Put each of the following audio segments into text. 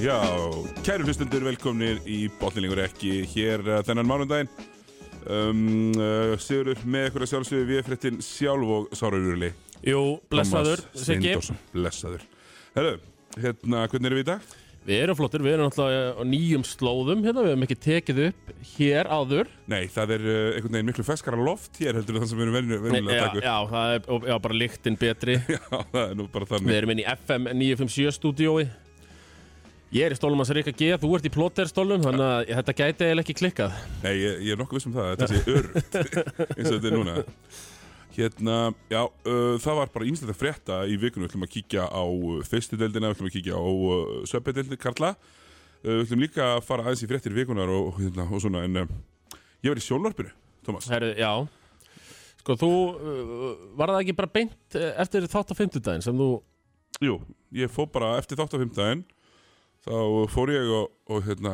Já, kæru hlustundur, velkomnir í Botlinlingur ekki hér uh, þennan mánundaginn um, uh, Sigurður með ykkur að sjálfsögðu við fréttin sjálf og Sárarurli Jú, blessaður, Siggi. Blessaður. Herru, hérna, hvernig erum við í dag? Við erum flottir, við erum náttúrulega á nýjum slóðum hérna, við hefum ekki tekið upp hér áður. Nei, það er uh, einhvern veginn miklu feskara loft hér heldur en það sem við erum venjulega að taka upp. já, það er og- já, bara lyktin betri. Já, það er nú bara Við þannig erum inn í FM 957 stúdíói. Ég er í stólum hans Rika G, þú ert í plóter stólum þannig að þetta gæti eiginlega ekki klikkað. Nei, ég, ég er nokkuð viss um það, þetta sé örugt eins og þetta er núna Hérna, já, uh, það var bara ímslegt að frétta í vikunum, við ætlum að kíkja á fyrstu deildina, við ætlum að kíkja á uh, söpbedeildi Karla. Uh, Við ætlum líka að fara aðeins í fréttir vikunar og, hérna, og svona, en ég var í sjónvarpinu, Tómas Herru, já. Sko, þú, var það ekki bara beint eftir þátt á fimmtudaginn sem þú Jú, ég fór bara eftir þátt á fimmtæðin þá fór ég og, og hérna,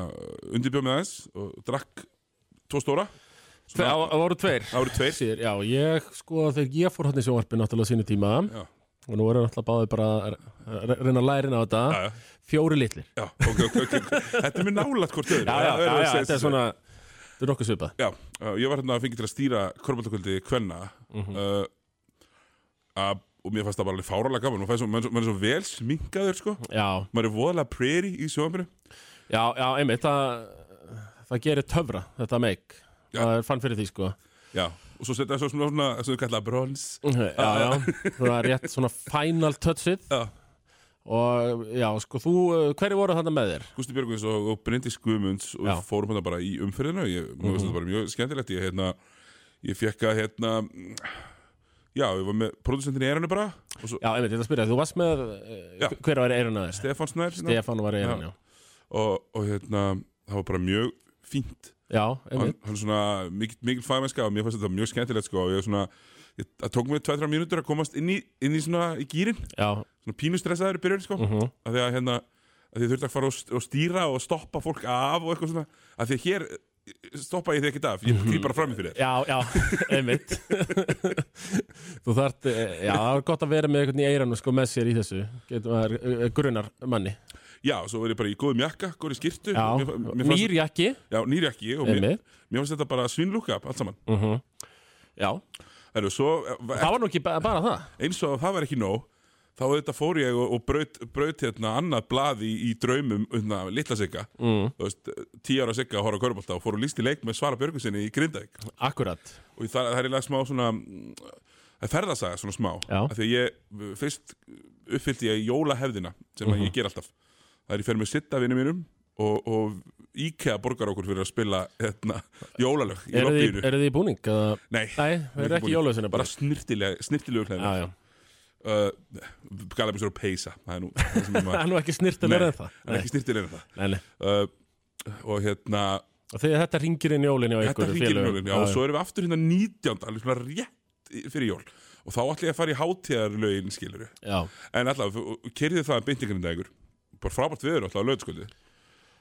undirbjóð með aðeins og drakk tvo stóra Á voru tveir? Árið tveir. Sér, Já, ég, sko, þegar ég fór hann í sjónvarpi náttúrulega sínu tíma Já. og nú erum náttúrulega báðið bara að reyna að læra inn á þetta Já, já, fjóri litlir. Já, ok, ok, ok. Þetta er mér nálægt hvort öðru. Já, já, það já, þetta er svona þetta er nokkuð svipað. Já, uh, ég var hérna að fengi til að stýra korfbaldakvöldi Kvenna Mhm. uh, að, og mér fannst það bara alveg fáralega gaman. Og maður, er svo- er vel sminkaður sko. Já, maður er voðalega preri í sjónvarpinu. Já, já, einmitt það, það gerir töfra, þetta make. Já. Það er fann fyrir því, sko. Já, og svo setja svo svona, svona sem við kalla brons. Já, já, það er rétt svona final touchið. Já, og já, sko, þú, uh, hverju voru þarna með þér? Gústi Björgvins og, og Bryndis Guðmunds og Já. við fórum hérna bara í umferðinu ég, mér finnst þetta bara mjög skemmtilegt. Ég, hérna, ég fekk að hérna já, ég var með produsentin í eranu bara. Svo Já, einmitt, ég ætla að spyrja, þú varst með Já. uh, hver var eirun að þér? Stefán Snær Stefán var eirun, Já. já. Og, og hérna, það var bara mjög fínt Er mikil fagmennska og mér fannst þetta mjög skemmtilegt sko og ég er svona, ég, það tók mig 2-3 mínútur að komast inn í, inn í svona í gýrin já, svona pínustressaður í byrjun sko mhm. af því að hérna að því þurfti að fara og, st- og stýra og stoppa fólk af og eitthvað svona af því að hér eh, stoppa ég þig ekkert af ég grýp bara fram í fyrir þér. Já, já, einmitt. Þú þarft, eh, já, það er gott að vera með einhvern í eiranu sko með sér í þessu. Getur maður uh, grunnar manni já, svo ég bara í góðum jakka, góðum skýrtu Já, nýr jakki. Já, nýr jakki og mér, mér fannst þetta bara svínlúka allt saman. Uh Já, Heru, svo, eh, það var nú ekki ba- bara það? Eins og það var ekki nóg þá þetta fór ég og, og braut, braut hérna annað blað í, í draumum hérna, litla sigga, mm. þú veist, tíu ára sigga að horfa körbólta og fór og líst í leik með Svara Björgusinni í Grindavík. Akkurat. Og það, það er eiginlega smá svona mm, það er ferðasaga svona smá. Af því að ég, fyrst uppfyllti ég jólahefðina sem Mhm. að ég ger alltaf það er ég fer með sitta vinnu mínum og, og IKEA borgar okkur fyrir að spila hérna, jólalög í Eru þið, lobbyinu eru þið í búning? Eða? Nei, Nei, það er ekki jólausinu bara bara snirtilega, snirtilegu klæðinu Já, já. Uh, gala mér svo að peysa. Það er nú það sem Það maður er nú ekki snirtilega Nei, en það. það er ekki snirtilega en Nei, nei. Það uh, og hérna Og þegar þetta ringir inn jólinu á þetta ykkur hringir í félögum. jólin já, og svo erum við aftur hérna 19. alveg svona rétt í- fyrir jól. Og þá ætla ég að fara í hátíðarlögin skilur Já, en allavega, kerið það beintingarinn dagur bara frábært viður alltaf á lögskvöldi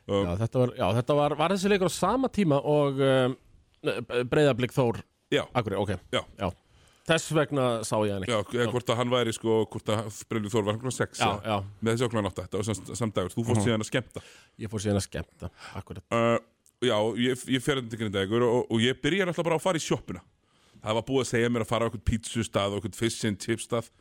já, þetta var, já, þetta var, var þessi leikur á sama tíma og um, breyðablík Þór já, Akkur, ok. Já. Þess vegna sá ég hann ekki. Já, hvort að hann væri sko, hvort að Brynlur Þór var klokkan 6 Já, já, með þessi okkur nátt þetta var samt, samt dagur, þú fórst Mhm. síðan að skemmta. Ég fór síðan að skemmta Akkurat. Uh, já, ég, ég fer þetta ekki dagur og, og ég byrja alltaf bara að fara í sjoppuna. Það var búið að segja mér að fara á eitthvað pítsustað og eitthvað fish and chip stað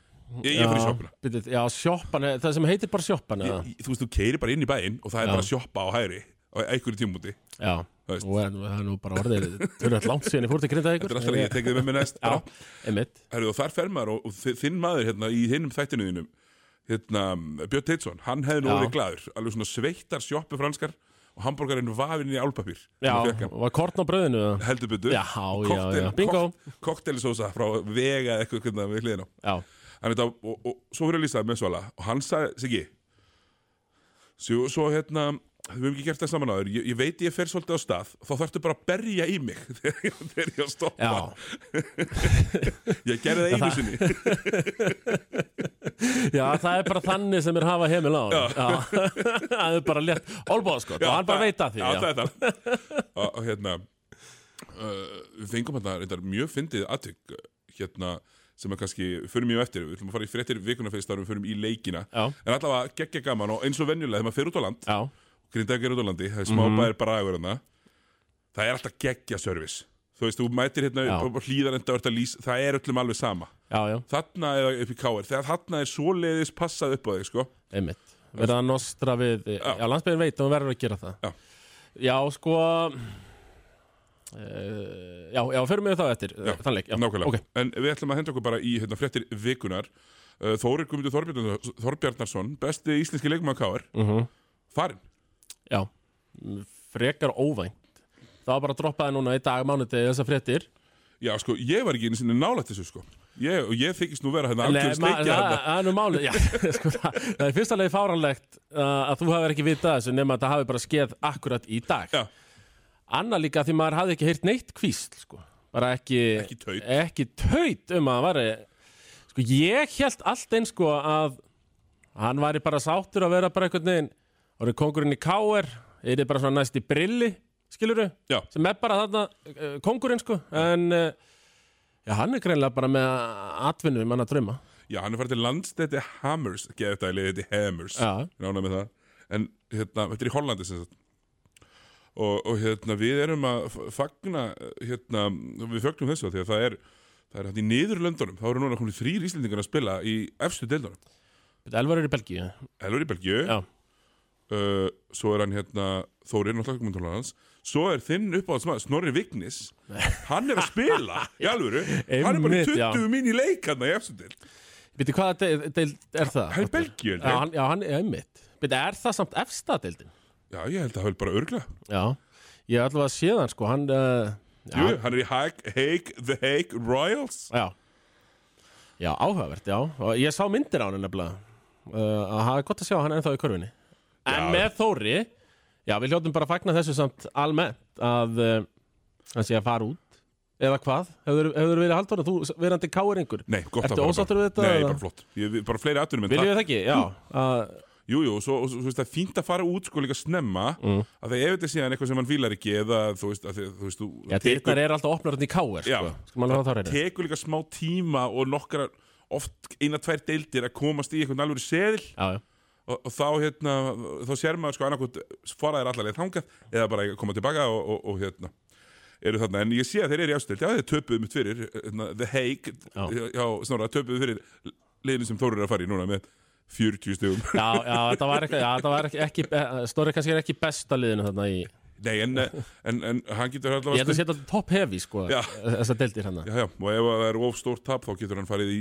ég, ég í sjoppuna Byrju, Já, sjoppan, er- það sem heitir bara sjoppan eða? ég, þú veist, þú keiri bara inn í bæinn og það er Já. bara sjoppa á hægri á einhverju tímúti Já, Þú veist. og er- það er nú bara orðið Þau eru alltaf langt síðan ég fór til þetta er alltaf ekki, ég tekið þið með mér næst Já, bara. einmitt Herru, og þar fer maður og, og þi- þinn maður hérna í hinnum þættinu þínum hérna, Björn Teitsson, hann hefði nú Já. orðið glaður alveg svona sveittar sjoppu franskar og hambúrgarinn vafinn í álpapír Já, var korn á bröðinu eða? heldur byttu Já, já, já, bingo koktelisósa frá vega eða eitthvað hvernig við hliðina á. Já, þetta, og, og svo fyrir að lýsa með Svala og hann sagði, Siggi svo, svo hérna við höfum ekki gert það saman áður, ég, ég veit ég fer svolítið á stað þá þarftu bara að berja í mig þegar ég, þegar ég að stoppa. Ég gerði það einu sinni. Já, það er bara þannig sem er hafa heimil á það er bara létt Olbóðskott og hann bara veit að því já, já. það er það. Og, og hérna uh, við fengum hérna mjög fyndið aðtök hérna sem er kannski, förum mjög eftir við ætlum að fara í fréttir vikuna fyrst árum, við förum í leikina. Já, en allavega geggja gaman og eins og venjulega þegar maður fer út á land, grindaði út á landi það er smá Mhm. bæðir bara aðeins það er alltaf geggja service. Þú veist, þú mætir hérna hlýðar enda ert að lýs, það er öllum alveg sama. Þarna eða upp í káir, þegar þarna er svoleiðis passað upp á þig, sko. Einmitt. Verða að nostra við, já, Já. landsbyrðin veit og verður að gera það. Já. Já, sko Já, já, förum við þá eftir Já, já, Þannleik, já, Nákvæmlega, ok. En við ætlum að henda okkur bara í hérna, fréttir vikunar uh, Þórir Guðmundur Þorbjarnar, Þorbjarnarsson besti íslenski káir uh farin, Já, frekar óvænt. Það var bara að droppa það núna í dag mánudegi þessar fréttir. Já sko, ég var ekki einu sinni nálægt þessu sko. Ég, ég þykist nú vera hérna algjör það hérna. það er nú málið já, sko, það, það er fyrsta leið fáranlegt uh, að þú hafir ekki vitað þessu nema að það hafi bara skeð akkurat í dag. Já. Anna líka því maður hafði ekki heyrt neitt kvísl sko. bara ekki, Ekki taut. ekki taut um að hann væri sko, ég held allt eins sko, að hann væri bara sáttur að vera bara einhvern veginn orðið kongurinn í káer er þið bara svona næst í brilli skiluru, Já. sem er bara þarna uh, kongurinn sko en uh, já, hann er greinlega bara með atvinnu um hann að drauma já, hann er farið til landstætti Hammers geði þetta liðið Hammers Já. nána með það en hérna, þetta er í Hollandi sem sagt og, og hérna, við erum að fagna hérna, við fögnum þessu því að það er það er hérna í niðurlöndunum, þá eru núna komið þrýr Íslendingar að spila í efstu deildunum. Elvar er í Belgíu. Elvar í Belgíu. Uh, svo er hann hérna Þórir náttúrulega komentólar hans svo er þinn uppáhaldsmaður Snorri Vignis. Hann er að spila í alvöru. Hann er bara í Einmitt, já. 20 mín í leik hann í efstu deild. Býttu, hvaða deil, deil er það? hann er Belgíu Já, hann, er Býttu, er það samt efsta deildin? Já, ég held að það er bara örgla Já, ég ætla að sé það sko Hann, uh, Jú, hann er í Hague, Hague, The Hague Royals. Já. Já, áhugavert, já. Og ég sá myndir á hann nefnilega. Uh, að hafa gott að sjá hann ennþá í körfunni. En Já. með Þóri Já, við hljótum bara að fagna þessu samt almennt að uh, hann sé að fara út. Eða hvað, hefur, hefur verið haldóra þú verandi káeringur Nei, gott Ertu ósáttur við þetta, Nei, bara flott. Ég, Bara fleiri atvinnum Viljum við það ekki? Já, að, Jú, jú, og svo, og svo, það er fínt að fara út sko líka snemma Mm. að það er síðan eitthvað sem hann fílar ekki eða þú veist, að, þú veist, þú já, dyrnar er alltaf opnar hann í káer sko. Það tekur líka smá tíma og nokkra oft eina, tvær deildir að komast í eitthvað alveg seðil Já, já, og, og þá hérna, þá sér maður sko annarkot faraðir allarleið þangað eða bara koma tilbaka og, og, og hérna eru þarna, en ég sé að þeir eru í ástild já þeir töpuðu mitt fyrir, hérna, The Hague Já. já, snorra, töpuðu fyrir liðinu sem Þórir er að fara í núna með 40 stugum já, já þetta var ekki, já, þetta var ekki, ekki Snorri kannski er ekki besta liðinu þarna í nei, en, en, en hann getur Ég allavega held að setja top heavy, sko. Þessar deildir hann já, já, og ef það er of stórt tap þá getur hann farið í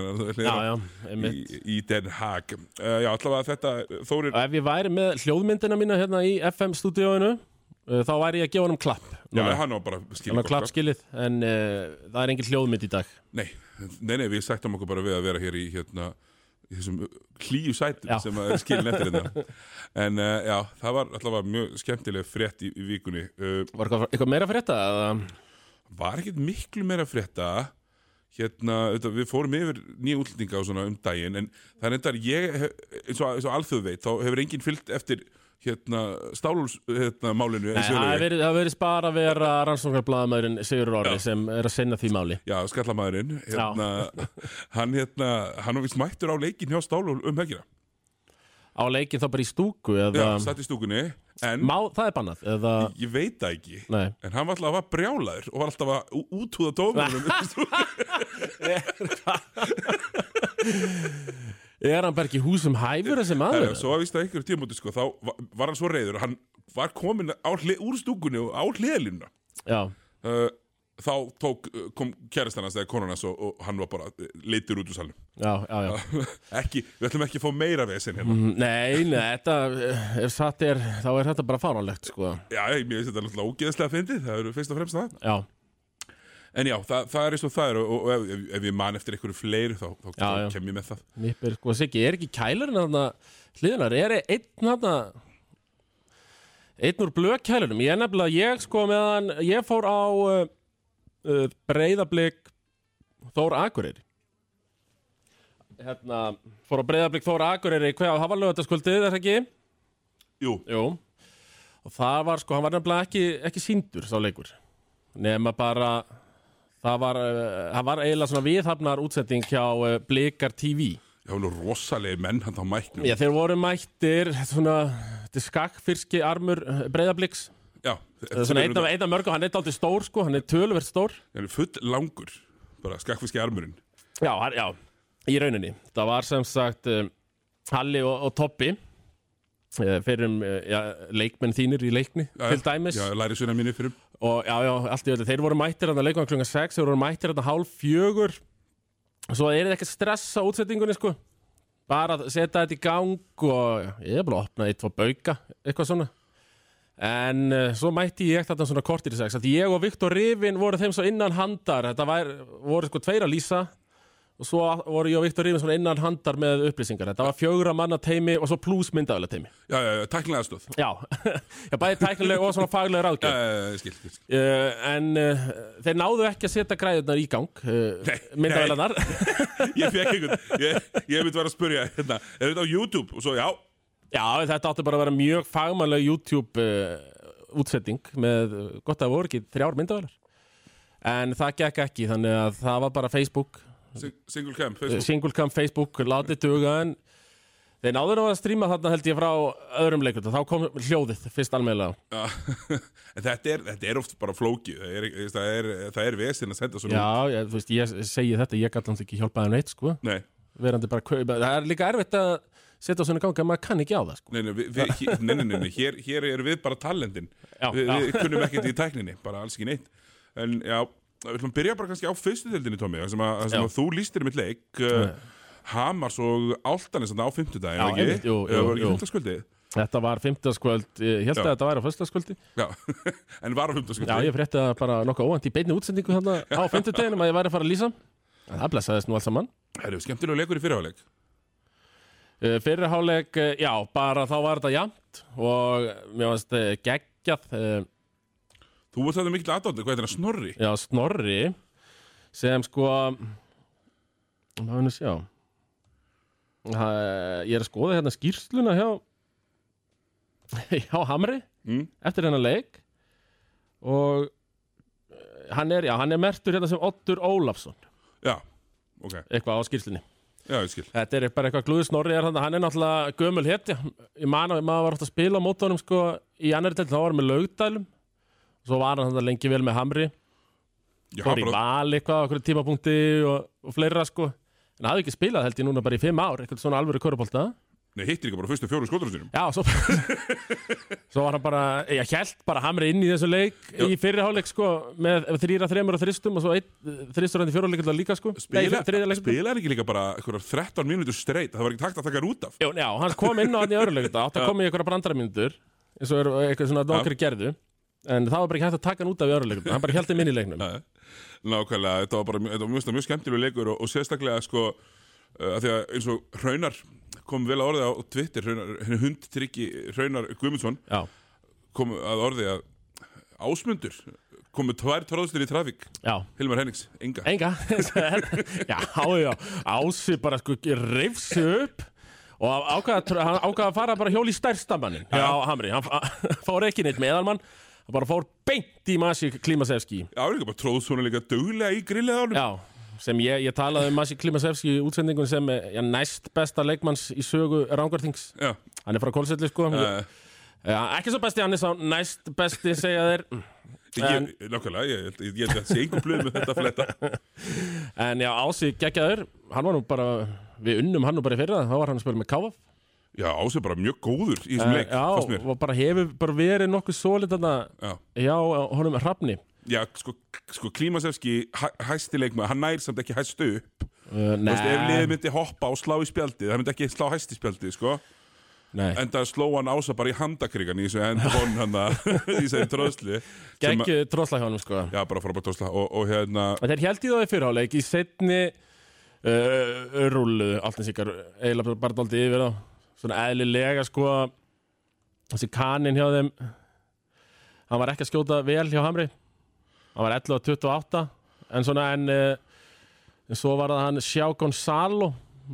en það Já, já, í, einmitt. í Den Haag. Uh, já, allavega þetta, Þórir ef ég væri með hljóðmyndina mína hérna í FM-stúdíóinu uh, þá væri ég að gefa honum klapp já, Núna. hann var bara Hann skilur var klapp skilið En uh, það er engin hljóðmynd í dag. Nei, nei, nei, við sættum okkur bara við að vera hér í hérna í þessum hlýju sætum Já. sem er skilin eftir þetta en uh, já, það var allavega mjög skemmtileg frétt í, í vikunni uh, Var eitthvað, eitthvað meira þetta? eða? var ekkert miklu meira frétta hérna, þetta, við fórum yfir nýja útlendinga og svona um daginn en það er endar, ég, eins og, og alþjóð veit, þá hefur enginn fyllt eftir hérna, stálúls hérna, og það verið- það verið bara að vera rannsóknarblaðamæðurinn Sigur Orri Já. sem er að sinna því máli. Já, skallamæðurinn hérna, hann, hérna, hann var vist mættur á leikin hjá Stálúl um helgina. Á leikin þá bara í stúku Já, eða, satt í stúkunni En Má, það er bannað eða, ég veit það ekki Nei. En hann var alltaf að brjálaður og var alltaf að ú- úthúða dómarunum Er hann bara ekki húsum hæfur þessi maður? Svo að víst að einhverjum tímúti sko, þá va- var hann svo reyður Hann var komin hlið, úr stúkunni og á hliðalínuna Já, uh, Þá tók, uh, kom kærastan hans eða konan hans og, og hann var bara uh, leitur út úr salnum já, já, já. Ekki, við ætlum ekki að fá meira vesen hérna Mm, Nei, nei, þetta eh, ef satt er, þá er þetta bara fáránlegt sko. Já, ég finnst þetta náttúrulega ógeðslega fyndið Það eru fyrst og fremst það Já, En já, það, það er eins og það er og, og ef, ef, ef ég man eftir einhverju fleiri þá, þá, Já, þá kem ég með það. Nippir, sko, Siggi, er ekki kælurinn þarna hliðinar, er einn þarna einn úr blökkælunum ég er nefnilega, ég sko meðan ég fór á uh, uh, breyðablик Þór Akureyri. Hérna, fór á breyðablik Þór Akureyri hvað, var lögataskvöldið, er það ekki? Jú, Jú. Og það var sko, hann var nefnilega ekki, ekki síndur sá leikur. Nema bara það var, uh, það var eiginlega svona viðhafnar útsetting hjá uh, Blikar TV Já, nú rosalegi menn hann á mæknum. Já, þeir voru mættir svona, þetta er skakkfyrski armur breyðabliks Já, svona einn af, einn af mörgum, hann er aldrei stór sko, hann er töluvert stór. Hann er full langur Bara skakkfiski armurinn. Já, já, í rauninni. Það var sem sagt um, Halli og, og Toppi fyrir um leikmenn þínir í leikni Já, til dæmis. Já, læri svona minni fyrir og já, já, allt í öllu, þeir voru mættir að leikmann klunga 6, þeir voru mættir að hálf fjögur. Svo er það ekki stress á útsettingunni sko. Bara að setja þetta í gang og ég er bara að opna eitt og bauka eitthvað svona. En uh, svo mætti ég þetta svona kortir í sex að ég og Viktor Rifin voru þeim svo innan handar. Þetta var, voru sko tveir að lýsa og svo voru ég og Viktor Rifin svona innan handar með upplýsingar. Þetta var fjögra manna teimi og svo pluss myndaðulega teimi Já, já, já, tæknilega stöð já, já bæði tæknileg og svona faglega ráðgjöf. Já, skil, skil. Uh, en uh, þeir náðu ekki að setja græðunar í gang uh, Nei, myndavélarnar. Ég fekk einhvern Ég, ég myndi vera að spurja hérna Er þetta á YouTube? Og svo, já. Já, þetta átti bara að vera mjög fagmannlega YouTube útsetting með, gott að voru ekki þrjár myndavélar. En það gekk ekki þannig að það var bara Facebook Single cam, Facebook. Singlecam Facebook, látið duga en þeir náðu nú að stríma þarna held ég frá öðrum leikut og þá kom hljóðið fyrst almeðlega Já, en þetta er, þetta er oft bara flóki Það er, er, það er vesinn að senda svona Já, ég, veist, ég segi þetta, ég gæti hans ekki hjálpaði neitt sko, Nei, það er líka erfitt að setja á svona gang að maður kann ekki á það sko. Nei, nei, við, hér, nei, nei, nei, hér, hér er við bara talendin Já, við, já. við kunnum ekkert í tækninni, bara alls ekki neitt. En já, við ætlum að byrja bara kannski á fyrstu deildinni, Tómi þar sem, að, sem Já. að þú lístir mitt leik uh, Hamars og Áltanis á fimmtudaginn, Já, ekki? einmitt, jú, jú, Eða var ekki jú. fimmtudagskvöldið? Þetta var fimmtudagskvöld, ég held Já. að þetta væri á föstudagskvöldi Já, en var á Já, fimmtudagskvöldið ég frétti það bara nokkuð óvænt í beinni útsendingu á fimmtudaginum að ég væri að fara að lýsa það blessaðist nú alls saman Það eru skemmtilega leikur í fyrirháleik uh, Fyrirháleik, já, bara þá var þetta jafnt og mér uh, geggjað Þú ert þetta mikil aðdóndi, hvað er þetta snorri? Já, Snorri sem sko hvað hann að sjá? Ég er að skoða hérna skýrsluna hjá hjá Hamri Mm? eftir hennar leik. Og eh, hann er, já, hann er mertur hérna sem Oddur Ólafsson. Já, ok, eitthvað á skýrslunni. Já, ég skil. Þetta er bara eitthvað glúður. Snorri er, þarna, hann er náttúrulega gömul hetja. Ég man að maður var ofta að spila á mótunum sko, í annari del, þá var hann með laugdælum svo var hann þarna lengi vel með Hamri. Fór í val eitthvað á okkur tímapunkti og, og fleira sko. En hafði ekki spilað held ég núna bara í fimm ár eitthvað svona alvöru körubólta nei, hittir ekki bara fyrstu fjóru skotunum sínum. Já, svo, svo var hann bara ég held bara hamri inn í þessu leik Já. í fyrirháleik sko með þrýra, þremur og þristum og svo einn þristur hann í fjóruleik líka sko. Spila, Nei, spilaði ekki líka bara einhverjar 13 mínútur streit Það var ekki takt að taka hann út af já, hann kom inn á hann í öruleik átt að koma í einhverja brandaramínútur eins og eitthvað svona nokkri gerðu en það var bara ekki hægt að taka hann út af í öruleik hann bara held þeim inn í leiknum. Nákvæmlega, þetta var bara þetta var mjög, mjög skemmtilega leikur og, og sérstaklega sko uh, að því að eins og Hraunar kom vel að orði á Twitter Hraunar, hundtryggi Hraunar Guðmundsson já, kom að orði að ásmundur kom með tvær tróðslir í trafík. Hilmar Hennings, enga Enga Já, já, Ási bara sko rifsi upp og ákvaða, að fara bara hjól í stærstamannin hjá Hamri, hann fór ekki neitt meðalmann hann bara fór beint í Masi Klimasevski Já, það líka bara tróð svona líka duglega í grillið á hann Já, sem ég, ég talaði um Masi Klimasevski í útsendingun sem eh, já, næst besta leikmanns í sögu Rángarþings Já, hann er frá Kólselli sko. Uh, já, ekki svo besti, hann er sá næst besti segja þeir. Ég, nákvæmlega, ég, held að sé einhver blöð með þetta fletta. En já, Ási geggjaður. Hann var nú bara, við unnum hann nú bara í fyrra. Þá var hann að spila með Káaf Já, Ási er bara mjög góður í þessum leik, fannst Já, og bara hefur bara verið nokkuð svolít þarna Já, hjá honum Hrafni. Já sko, sko Klímasevski hæ, hæsti leikmaður, hann nær samt ekki hæstu upp. Uh, Þú veist, ef liðið Nei, myndi hoppa og slá í spjaldið það myndi ekki slá hæsti spjaldið, sko. Nei. en það sló hann ása bara í handakrigan í þessu endurvon hann í þessu að- geggju tróðslega hjá honum sko. Já, bara frábært tróðsla og, og hérna, En þeir held í það í fyrirháleik í setni uh, rúluðu allt eins ykkar eiginlega bara dálítið yfir þá svona eðlilega sko þessi kaninn hjá þeim hann var ekki að skjóta vel hjá Hamri hann var 11 og 28 en svona en en svo var það hann Sjá Gonzalo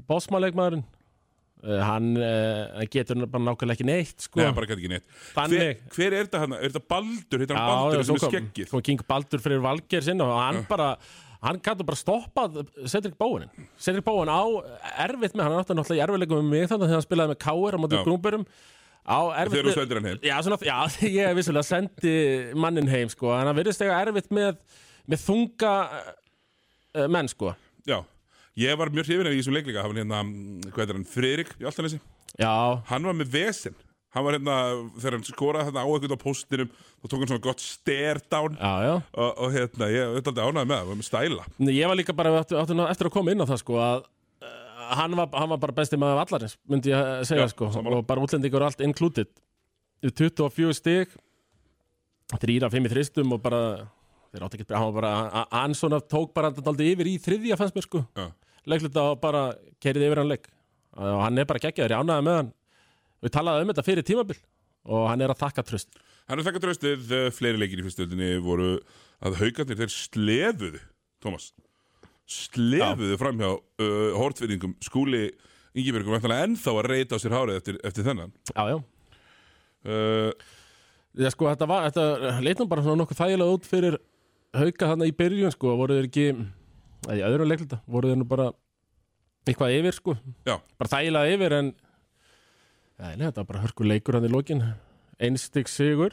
bósmaleikmaðurinn uh, hann uh, getur bara nákvæmlega ekki neitt sko. Nei, hann bara gæti ekki neitt hver, hver er þetta hann? Er þetta Baldur? Heitir hann Já, Baldur já, sem svo er kom, kom King Baldur fyrir Valgeir sinna og hann bara hann gæti bara stoppað Cedric Bowen. Cedric Bowen á erfitt með hann er náttúrulega í erfiðleikum með mig þannig að hann spilaði með Káir á móti Já. Grúmberum á erfitt Þegar þú sendir hann heim. Já, svona, já, ég vissulega sendi mannin heim sko, en hann virðist eiga erfitt með, með þunga uh, menn sko. Já, ég var mjög hrifin af í þessum leikleika hann hérna, hvað er hann, Friðrik í Altanesi Já, Hann var með vesen Hann var hérna, þegar hann skoraði þarna á eitthvað á postinum þá tók hann svona gott stare down. Já, já. og, og hérna, ég alltaf ánægði með það, með stæla. Nei, Ég var líka bara áttu, eftir að koma inn á það sko, að uh, hann, var, hann var bara besti maður af allarins, myndi ég að segja Já, sko, sammála. og bara útlendingur allt included. 24 stig þrýra, fimm í þristum og bara þeir átti ekki, var bara hann svona tók bara aldrei yfir í þriðja fannst mér sko. Leikluta og bara kerið yfir hann leik. Og hann er bara geggjaður, ég ánægði með hann við talaði um þetta fyrir tímabil og hann er að þakka tröst Hann er þakka tröstið, uh, fleiri leikir í fyrstöldinni voru að haugarnir þeir slefuðu, Tómas slefuðu fram hjá uh, hortfinningum skúli Ingibergum eftirlega ennþá að reyta á sér hárið eftir, eftir þennan. Já, já, uh, Já, sko, þetta, var, þetta leitnum bara svona nokkuð þægilega út fyrir hauka þarna í byrjun, sko, voru þeir ekki eða í öðrum leikluta, voru þeir nú bara eitthvað yfir, sko. Já. bara þægilega yfir, en Nei, þetta var bara hörkur leikur hann í lokin. Einstig sigur.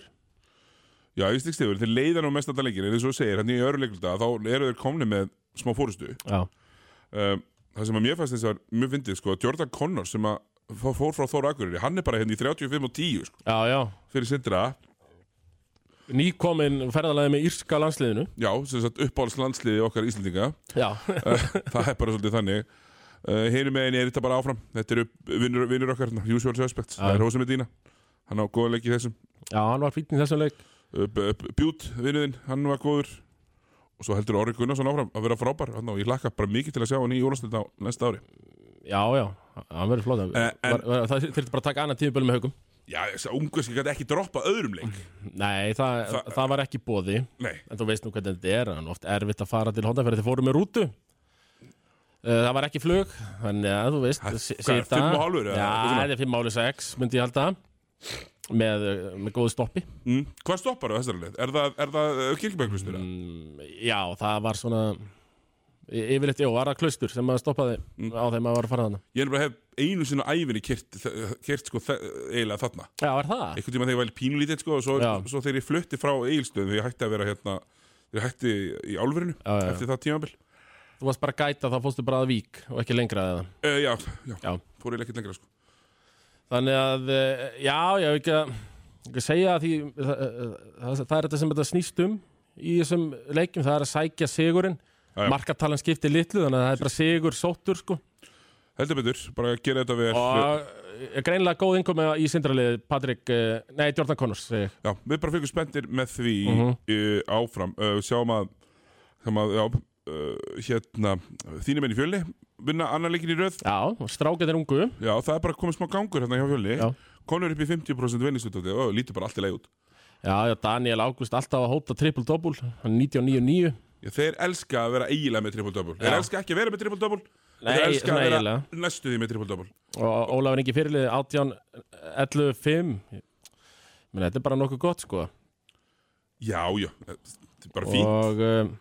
Já, í stíkstíður, þeir leiða nú mest alltaf leikir en eins og þú segir, hann í öru leikluta þá eru þeir komni með smá fórustu Já, um, það sem að mér fannst þess að mjög fyndið, sko, Jordan Connor sem að fó- fór frá Þóra Akureyri, hann er bara hérna í 35 og 10, sko, já, já. fyrir sindra. Nýkomin ferðalagi með írska landsliðinu. Já, sem sagt uppáhaldslandsliði okkar Íslendinga. Já, það er bara svolítið þannig uh, hinum megin er þetta bara áfram. Þetta eru vinnur, vinnur okkar, hérna, usual suspects. Já. það er Hósa Medina, hann á góða leik í þessum. Já, hann var fítn í þessum leik. Uh, Bjút, vinnuðinn, hann var góður. Og svo heldur Orri Gunnarsson áfram að vera frábær og ég hlakka bara mikið til að sjá hann í úrlastöld á næsta ári. Já, já, hann verður flóta En- en- Það þurfti bara að taka annað tímubölu með haugum já, þess að ungarski gæti ekki droppa öðrum leik. Nei, það, Þa- það, var ekki bóði nei, En þú veist nú hvernig þetta er, Það var ekki flug, þannig að þú veist Það- er, sita- fimm og hálfur, eða Já, eitthvað svona? þetta er fimm áli sex, myndi ég halda Með, uh, með góðu stoppi mm. hvað stoppar á þessari leið? er það, er það uh, kirkjubæklustur? mm, Já, það var svona Yfirleitt, já, var það klaustur sem að stoppaði Mm. á þeim að var að fara þarna ég er bara hef einu sinni á æfinni kyrt, kyrt sko, eiginlega þarna Já, var það? einhvern tíma þegar ég var pínulítið sko, og svo, svo þegar ég flutti frá eigilstöðum þegar ég hætti að vera hérna þegar ég hætti í álverinu Já, já. eftir það tímabil Þú varst bara gæta, þá fóstu bara að vík og ekki lengra eða? Uh, já, já, Já. fór ég ekkert lengra sko. Þannig að, uh, já, já, ekki að, ekki að segja að því það, það, það er þetta sem þetta snýst um í þessum leikjum, það er að sækja sigurinn. Markartalan skiptir litlu, þannig að það er bara sigur sóttur, sko. Heldur betur, bara að gera þetta vel. Og er greinilega góð innkomi í sindralið Patrik, nei, Jordan Connors ég. já, við bara fengum spenntir með því uh, áfram. Uh, sjáum að, sjáum að já, uh, hérna, þínum enn í fjölni vinna annar leikin í röð. Já, og strákið er ungu. Já, það er bara komið smá gangur hérna hjá fjölni. Já. konur upp í 50% vinningsutóti og lítur bara allt í leið út. Já, já, Daniel Ágúst alltaf að hóta triple-double. Hann er 99-9 Já, þeir elska að vera eiginlega með triple-double. Þeir elska ekki að vera með triple-double. Þeir elska að vera eiginlega. næstu því með triple-double. Og Ólafur Ingi fyrirlið 18 11 5 menn þetta er bara nokkuð gott sko. Já, já, þetta er bara fínt. Og um,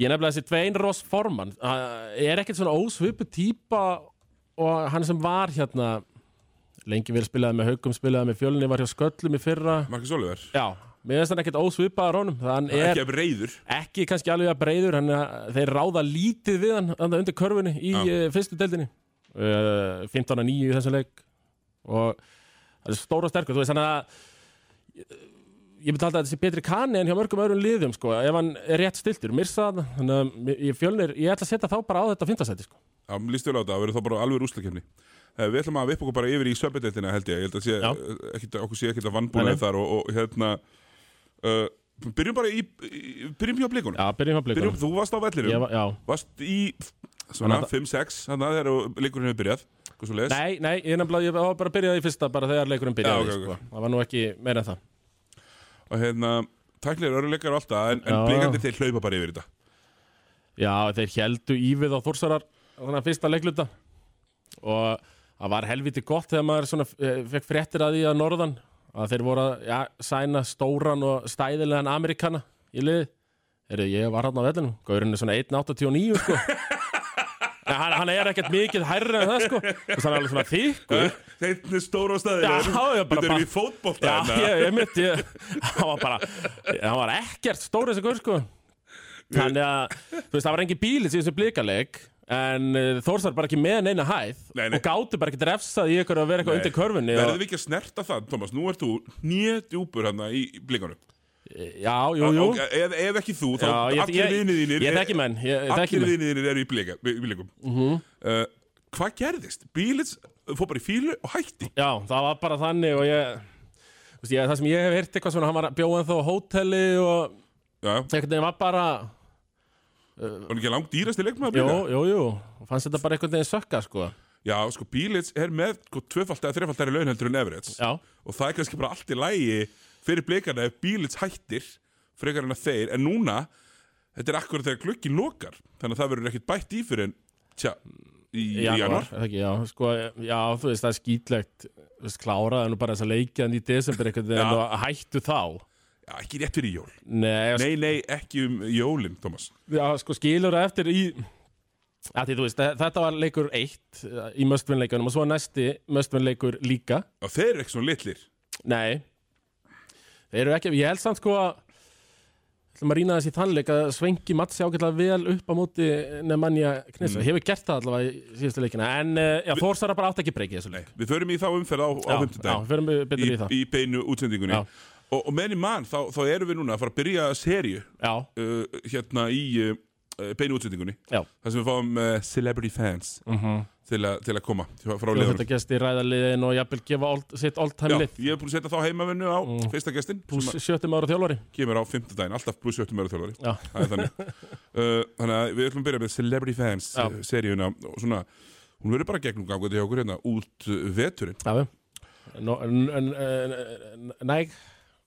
ég nefnilega þessi Dvein Ross Forman er ekkert svona ósvipu típa og hann sem var hérna lengi vel spilaði með haugum spilaði með fjölni, var hjá sköllum í fyrra. Marcus Oliver. Já, mér finnst hann ekkert ósvipaðar honum þann er Ekki að reyður ekki kannski alveg að breyður hann, þeir ráða lítið við hann undir körfunni í Já. uh, fyrstu deildinni. Uh, 15-9 í þessum leik. Og það er stóra sterkur þú veist hann að ég myndi halda að þetta sé betri kanni en hjá mörgum öðrum liðum sko, ef hann er rétt stiltur missa það, þannig að ég fjölnir ég ætla að setja þá bara á þetta fintastætti sko. Já, lístu vel á þetta, það verður þá bara alveg úslakefni Við ætlum að vipa okkur bara yfir í söpbedeltina held ég Ég held að sé, Já. ekkit, okkur sé ekkert að nei. þar og, og hérna uh, Byrjum bara í, í byrjum hjá blikunum já, byrjum á Byrjum, blikunum þú varst á vellinum Ég var-. Varst í svona Þannig 5-6 Þannig að leikurinn hefur byrjað nei, nei, ég, nefnilega, ég var bara að byrja í fyrsta bara þegar leikurinn byrjaði Já, ok, ok. Sko. það var nú ekki meira en það Og hérna, tæklir eru leikar og alltaf En, en Já. blikandi þeir hlaupa bara yfir þetta. Já, þeir heldu ívið á Þórsarar þannig að fyrsta leikluta. Og það var helviti gott þegar maður svona eh, fekk fréttir að því að norðan að þeir voru að ja, sæna stóran og stæðilegan Amerikana í liði Heyrðu, ég var hann á vellinum, gaurinn er svona 1.89 sko hann, hann er ekkert mikið hærri en það sko. Og hann er alveg svona þykkur. Þetta er stóra á staði Þetta erum við í fótbolta Já, hérna. hann var bara, hann var ekkert stór þessi gaur sko. Þannig að, þú veist, það var engin bílis í þessu blikaleg En uh, Þórs var bara ekki með neina hæð Nei, nei. Og gátu bara ekki refsað í ykkur að vera eitthvað undir körfunni Verðum og, við ekki að snerta það, Thomas? Nú ert þú nýjadjúpur hérna í blikanum Já, jú, jú. ef, ef ekki þú, þá Já, ég, allir ég, vinið þínir ég þekki menn Ég, ég þekki Allir menn. vinið þínir eru í blika- í blikum Mhm. uh, Hvað gerðist? Bílits fór bara í fílu og hætti. Já, það var bara þannig og ég, þú veist, ég Það sem ég hef heyrt eitthvað svona Hann var bjóðan þá á hóteli og Já, einhvern veginn var bara var ekki langt dýrasti leikmaður Jú, blika? jú, jú. Fannst þetta bara einhvern veginn sökka sko. Já, sko, Bílits er með sko, tvöfalt eða þrefaltari laun heldur en Everett. Já, og það er kannski bara allt í lægi fyrir blikana ef Bílits hættir frekar en að þeir, en núna þetta er akkurat þegar glukkin lokar þannig að það verður ekkert bætt í fyrir en tja, í, januar, já, sko, já, þú veist, það er skýtlegt kláraði nú bara þess að leikjaðan í desember Já. og hættu þá. Já, ekki rétt fyrir jól. Nei, Nei, nei, ekki um jólin, Thomas. Já, sko, skilur það eftir í þú veist, þe- þetta var leikur eitt í möstvinnleikunum og svo næsti möstvinnleikur líka. Og þeir eru ekki svona litlir. Nei, þeir eru ekki, ég held samt sko að ætlum að rýna þessi þannleik að svengi Matsi ágætlega vel upp á móti Nemanja Knessu, hefur gert það allavega í síðustu leikina, en uh, já, Þórsara bara átt ekki breyki þessu leik. Við förum í þá umferð á, á Já, já, fimmtudaginn förum við betur í, í það. í beinu útsendingunni. Já. og, og meðan í mann, þá, þá erum við núna að fara að byrja serju uh, hérna í uh, beinu útsendingunni. Já. Þar sem við fáum uh, celebrity fans. Mm til, a, til að koma frá, liðunum. þetta gesti ræðaliðin og jafnvel gefa old, sitt Já, old-time lið. ég hef búin að setja þá heimavinnu á Mm. fyrsta pluss sem sjöttum ára þjálfari. að kemur á fimmtudaginn, alltaf pluss 70 mörgur þjálfari. Já, Það er þannig. Uh, Þannig að við ætlum að byrja með Celebrity Fans Já. seríuna og svona, hún verður bara gegnum gangandi hjá okkur hérna út veturinn. Já no, n- n- n- Næ,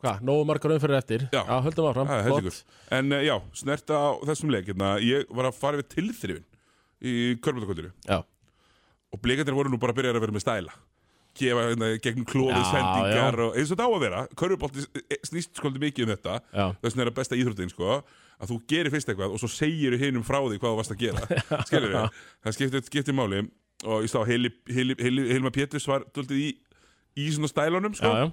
hvað, nógu margar umfyrir eftir. Já. höldum áfram. Það er heldur En uh, já, snerta á þessum leik hérna, ég var að fara við tilþrifin í körbundakvöldinu Já, og blikandir voru nú bara að byrja að vera með stæla. Gefa hérna, gegnum klófið Já, sendingar og eins og þetta á að vera körbólti snýst skolítið mikið um þetta. Já, þess vegna er að besta íþróttin sko að þú gerir fyrst eitthvað og svo segir hinum frá því hvað þú varst að gera. Skilur við, það skiptir, skiptir máli. Og ég stá Heilma Péturs var daldið í, í svona stælunum já, sko. Já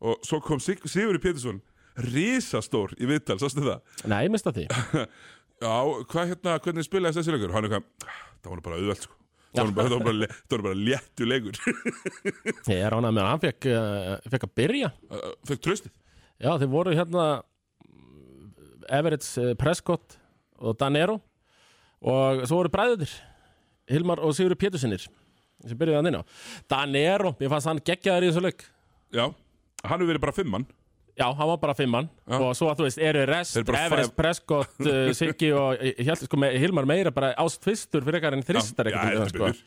og svo kom Sig, Sigurður Pétursson risastór í viðtal, sástu það? Nei, mista því. Já, hvað hérna, hvernig spilaði þessi leikur hann er hvað, það var bara auðvelt sko var nú bara, bara, bara léttu leikur. Ég er ánað með að hann fekk, uh, fekk að byrja. Fekk tröstið Já, þeir voru hérna Everett uh, Prescott og Danero og svo voru bræðutir Hilmar og Sigur Pétursinnir sem byrjuði hann inn á. Danero, ég fannst hann geggjaður í þessu leik. Já, hann hefur verið bara fimmann Já, hann var bara fimmann Já. og svo að þú veist, eru rest, Everest, Prescott, uh, Siggi og ég held sko með Hilmar meira bara ást fyrstur fyrir eitthvað en þristar já, eitthvað heldur sko. betur.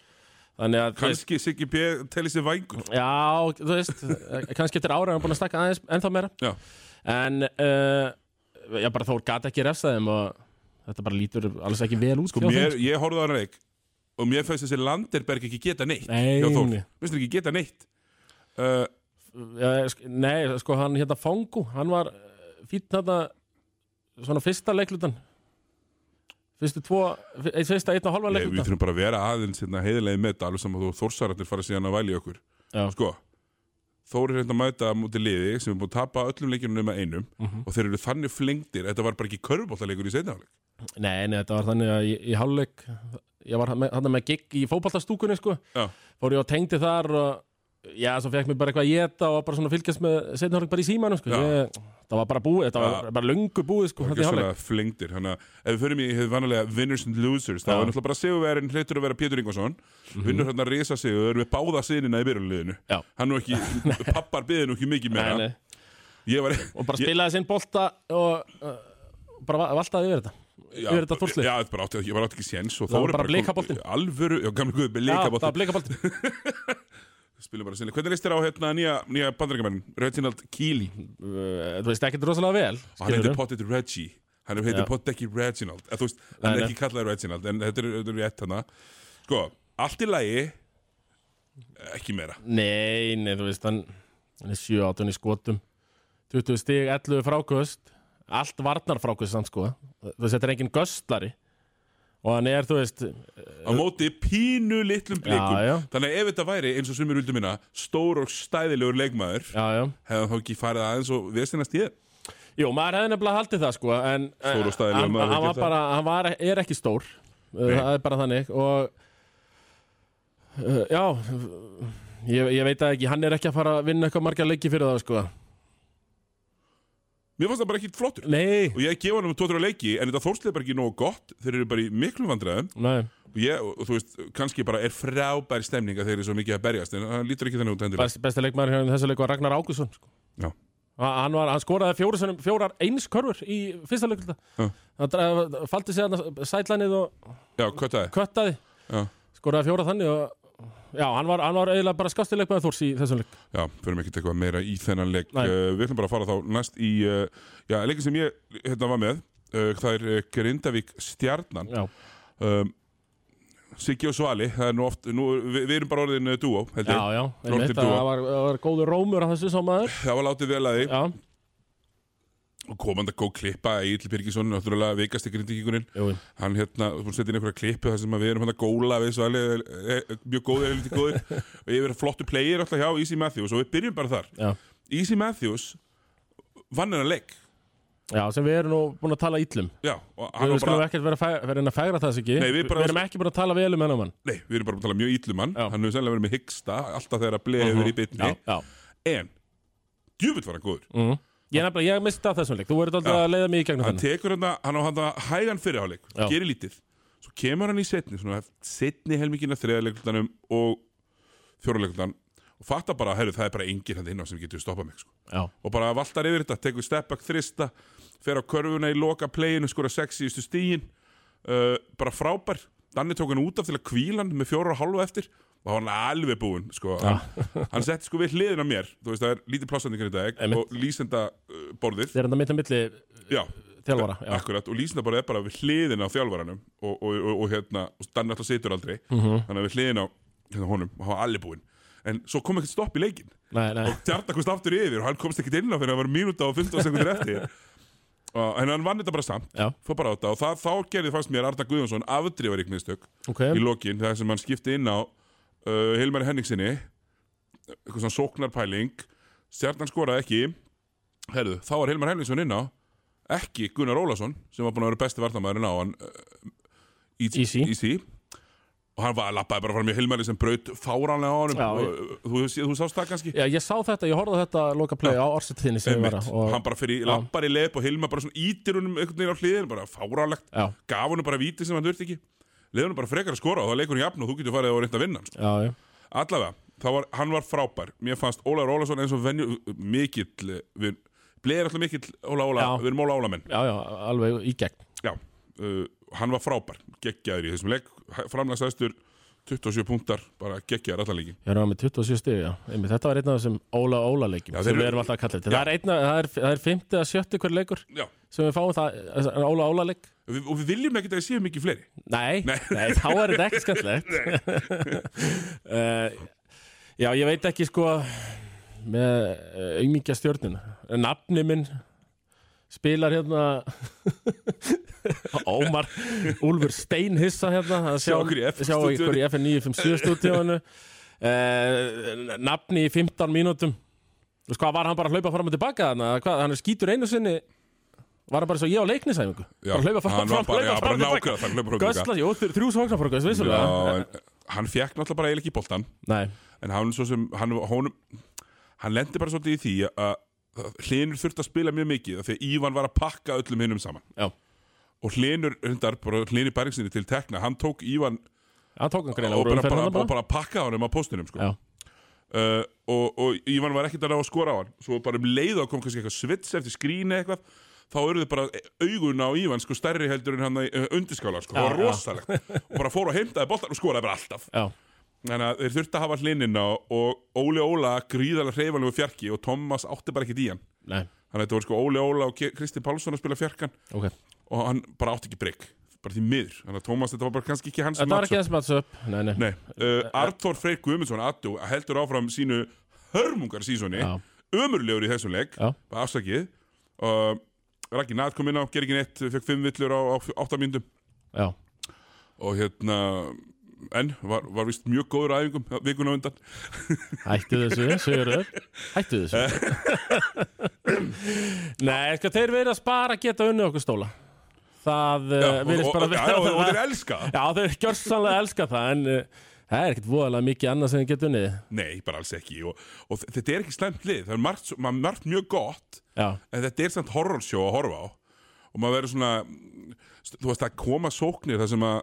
Þannig að, kannski Siggi P. telli sér vængur já, þú veist eh, kannski eftir ára er hann búin að stakka aðeins ennþá meira já, en uh, já, bara Þór gata ekki refsa þeim og þetta bara lítur alls ekki vel út sko þeim, mér, ég horfði á hann leik og mér fannst þessi Landerberg ekki geta neitt Nei, Þór, nei. minnst ekki geta neitt uh, Já, sk- Nei, sko hann hérna Fangu hann var fýtt þetta svona fyrsta leiklutan fyrstu tvo, eitt fyrsta einn og halva ég, við leiklutan þurfum bara að vera aðeins hérna, heiðilegi með þetta alveg saman þú Þórsarandir fara síðan að væli okkur. Já, sko, Þór er hérna að mæta mútið liði sem er búin að tapa öllum leikjunum nema einum Mhm. og þeir eru þannig flengdir þetta var bara ekki körbóltaleikur í seinna áleik Nei, nei, þetta var þannig að í, í hálfleik ég var hann með, gig í fótballtastúkunni sko, fór ég og tengdi þar og já, svo fekk mér bara eitthvað að geta og bara svona fylgjast með hálfleik bara í símanu sko. Ég, það var bara búið, þetta var bara löngu búið sko, ekki þetta í hálfleik svona flengdir. Þannig að ef við förum í hefur vanlega winners and losers Já. er náttúrulega bara sigurverðin hlutur að vera Pétur Ingvarsson. Vinnur hérna risa sigur með báða sinina í byrjunliðinu Já. hann nú ekki, pappar byði nú ekki mikið ég var og bara spilaði sinn bolta og uh, bara va- valtaði yfir þetta. Já, Já, bara ég var átti ekki séns og Það var bara blikaboltinn. Alvöru, já, gamli guð, Já, Spilum bara sinni Hvernig leist þér á hérna nýja, nýja bandarækjumenn Reginald Keely uh, Þú veist ekkert rosalega vel Hann heitir pottit Reggie. Hann heitir Já. pottit ekki Reginald. Eða, Þú veist, hann er ekki kallað Reginald En þetta er, þetta rétt hana Sko, allt í lagi ekki meira. Nei, nei, þú veist, hann, hann er 7-8 í skotum. 20 stig, 11 frákvöst Allt varnar frákvöst samt sko. Þú veist, þetta er engin göstlari Og hann er, þú veist á móti pínu litlum blikum. Já, já. þannig að ef þetta væri eins og sumir vildu minna stór og stæðilegur leikmaður hann þá ekki farið aðeins og vestinast ég Jú, maður hefði nefnilega haldið það sko En eh, Stór og stæðilegur hann, maður hann gert bara, hann var, er ekki stór. Uh, Nei. Það er bara þannig. Og uh, Já ég, ég veit það ekki, hann er ekki að fara að vinna eitthvað margar leiki fyrir það sko mér fannst það bara ekki flottur. Nei, og ég gef hann um 2-3 leiki en þetta þórslið er bara ekki nógu gott þeir eru bara í miklu vandræðum. Nei. Og ég, og þú veist, kannski bara er frábær stemning að þeir eru svo mikið að berjast en hann lítur ekki þannig út endilega. Best, Besti leikmaður hérna í þessu leik var Ragnar Ákusson sko. Hann, var, hann skoraði fjórar eins körfur í fyrsta leikulta. Hann faldi sig hann sætlænið og já, köttaði. Já, Skoraði fjóra þannig og Já, hann var, hann var eiginlega bara skásti leikmaður Þórs í þessum leik. Já fyrir mig ekki eitthvað meira í þennan leik. Nei. uh, við ætlum bara að fara þá næst í uh, já, leikin sem ég hérna var með uh, það er Grindavík Stjarnan. Já, um, Siggi og Svali það er nú oft, nú, við, við erum bara orðin held já, já. Það var, var góður rómur að þessu maður. Það var látið vel að því. Já, og komandi að góð klippa Egil Birgisson, náttúrulega veikasti grindíkíkurinn jú, hann hérna, þú búin inn einhverja klippu þar sem við erum hérna að góla við Svali eh, eh, mjög góðir, eða lítið góðir. Og ég verið flottu player alltaf hjá Easy Matthews. Og við byrjum bara þar. Já. Easy Matthews vann hennar leik. Já, sem við erum nú búin að tala íllum já, og hann Við skulum bara ekkert vera, vera inn að fægra það ekki Nei, við bara- erum ekki búin að tala vel um hennar mann. Nei, við erum bara að tala mjög ítlum hann. Já. hann hefur sennilega verið með hyggsta alltaf þegar að bleið í Já, já. En, djúvill var hann góður. Mm. Ég ég misti af þessum leik. Þú verður alltaf að leiða mig í gegnum hann þennan tekur hérna, hann á hann hægan fyrirháleik gerir lítið, svo kemur hann í setni svona setni helmingina þriðarleikultanum og fjóraleikultan og fattar bara, herru, það er bara enginn hann inn á sem getur stoppað mig, sko. Já, og bara valtar yfir þetta, tekur step back þrista fer á körfuna í loka playinu skora sex í stíin uh, bara frábær, Danni tók hann út af til að kvíla hann með fjóra og hálfu eftir og hann var alveg búinn sko. hann, hann setti sko við hliðin á mér þú veist það er lítið plássandingar í dag Einmitt. og lýsenda uh, þeir þetta mitt að milli já, þjálfara Já, akkurat, og lýsenda borðið er bara við hliðin á þjálfaranum og, og, og, og hérna, og Danni alltaf situr aldrei. Mhm. þannig að við hliðin á hérna, honum og hann var alveg búinn. En svo kom ekkert stopp í leikin Nei, nei, og Tjarnar komst aftur yfir og hann komst ekkert inn á fyrir að það var mínúta og 15 sekundir eftir. Og, en hann vann þetta bara samt bara og það, þá gerði fannst mér Arda Guðjónsson afdrifarík mistök ok. í lokin þegar sem hann skipti inn á uh, Hilmari Henningsinni eitthvað svona sóknarpæling. Stjarnan skoraði ekki. Herðu, þá var Hilmar Henningsson inn á. Ekki Gunnar Ólason sem var búin að vera besti vartamæðurinn á hann uh, Easy. Easy og hann var lappaði bara fram í Hilmari sem braut fáránlega á Já, og, uh, þú, þú, þú sást það kannski? Já, ég sá þetta, ég horfði þetta loka play á orsettinni sem ég var að og, hann bara fyrir lappar í leip og Hilmar bara svona ítir honum einhvern veginn á hliðin bara fáránlegt, Já, gaf honum bara víti sem hann þurfti ekki leði honum bara frekar að skora og þá leikur hann jafn og þú getur farið og reynda að vinna sko. já, já. Allavega, var, hann var frábær. Mér fannst Ólaður Ólason eins og venju mikill, við bleið alltaf mikill Óla Óla, Já. við erum Óla Óla menn. Já, já, alveg í gegn. Já, uh, hann var frábær geggjaður í þessum leik, framlagsæstur 27 punktar, bara geggjaður allan leikin Ég er á með 27 stig, já. Einmitt, Þetta var einn af þessum Óla Óla Já, sem við eru- erum alltaf að kalla þetta Það er, einn, af- það er, það er 50 að 70 hver leikur já, sem við fáum það, Óla Óla leik við, og við viljum ekki að það séu mikið fleiri. Nei, Nei. nei. þá er þetta ekki skemmtilegt. Uh, Já, ég veit ekki sko með uh, aumingja stjörnun Nafni minn spilar hérna Ómar Úlfur Steinhissa hérna. Sjá okkur í F sjá ykkur í FN 957 stúdíónu uh, Nafni í 15 mínútum. Veist hvað, var hann bara að hlaupa fram og tilbaka þannig að hann skýtur einu sinni Var hann bara svo ég á leiknisæfingu? Bara hlaupa fram, hann og tilbaka. Gösla, jú, þr- þrjú sóknarfrákvæðs, vissulega. Hann fekk náttúrulega bara eiginlega ekki boltan Nei, en hann svo sem hann, honum, hann lendi bara svolítið í því að að Hlinur þurfti að spila mjög mikið því að Ívan var að pakka öllum hinnum saman. Já, og Hlinur, Hlinur Bergsinni til tekna, hann tók Ívan hann tók hann greina og bara, bara, bara, bara pakka honum á postunum sko. Já, uh, og, og Ívan var ekkert að ná að skora á hann. Svo bara um leið og kom kannski eitthvað svits eftir skríni eitthvað þá eru þið bara augun á Ívan sko stærri heldur en hann uh, undirskála sko, það var rosalegt. Og bara fór og heimtaði boltan og skoraði bara alltaf. Já, Þannig að þeir þurfti að hafa hlinnin á og Óli Óla gríðarlega hreyfanlegu fjarki og Thomas átti bara ekkert í hann. nei, Þannig að þetta voru sko Óli Óla og Kristi Pálsson að spila fjarkan. Ok. Og hann bara átti ekki breyk. bara því miður. Þannig að Tómas, þetta var bara kannski ekki hans Þetta var ekki nei, Nei, uh, Arthur Freyr Guðmundsson Addu, heldur áfram sínu hörmungar sísoni ömurlegur í þessum bara afsakið. Uh, Raggi Nat kom inn á, ger ekki neitt fekk fimm villur á, á átta myndum já. Og hérna en var, var vist mjög góður á æfingum vikuna á undan. Hættu þessu, Sigurður. Hættu þessu. Nei, sko, þeir verið að spara geta unnið okkur stóla. Það uh, og, virðist og, bara og, og, og, og þeir elska. Já, þeir gjörsanlega elska það En uh, það er ekkert voðalega mikið annað sem þeir geta unnið. Nei, bara alls ekki. Og, og þetta er ekki slæmt lið. Það er margt, margt mjög gott Já, en þetta er samt horrorsjó að horfa á. Og maður verður svona þú veist að koma sóknir þar sem að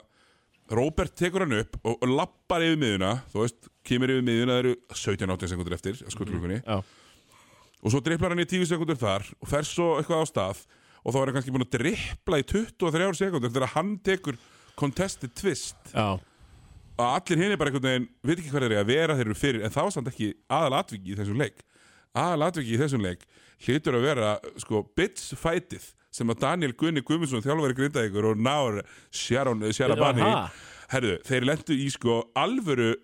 Róbert tekur hann upp og, og lappar yfir miðuna þú veist, kemur yfir miðuna það eru 17-18 sekundur eftir skutlugunni já, og svo dripplar hann í 10 sekundur þar og fer svo eitthvað á stað. Og þá er hann kannski búin að drippla í 23 sekundur þegar hann tekur contested twist. Já að allir hinn er bara einhvern veginn veit ekki hvað þeir eru að vera þeir eru fyrir en það var samt ekki aðal atviki í þessum leik. Aðal atviki í þessum leik hlýtur að vera sko bitch fightið sem að Daniel Gunni Guðmundsson þjálfari grindaðingur og Náur Sharon Sharabani Aha. herðu, þeir lendu í sko alvöru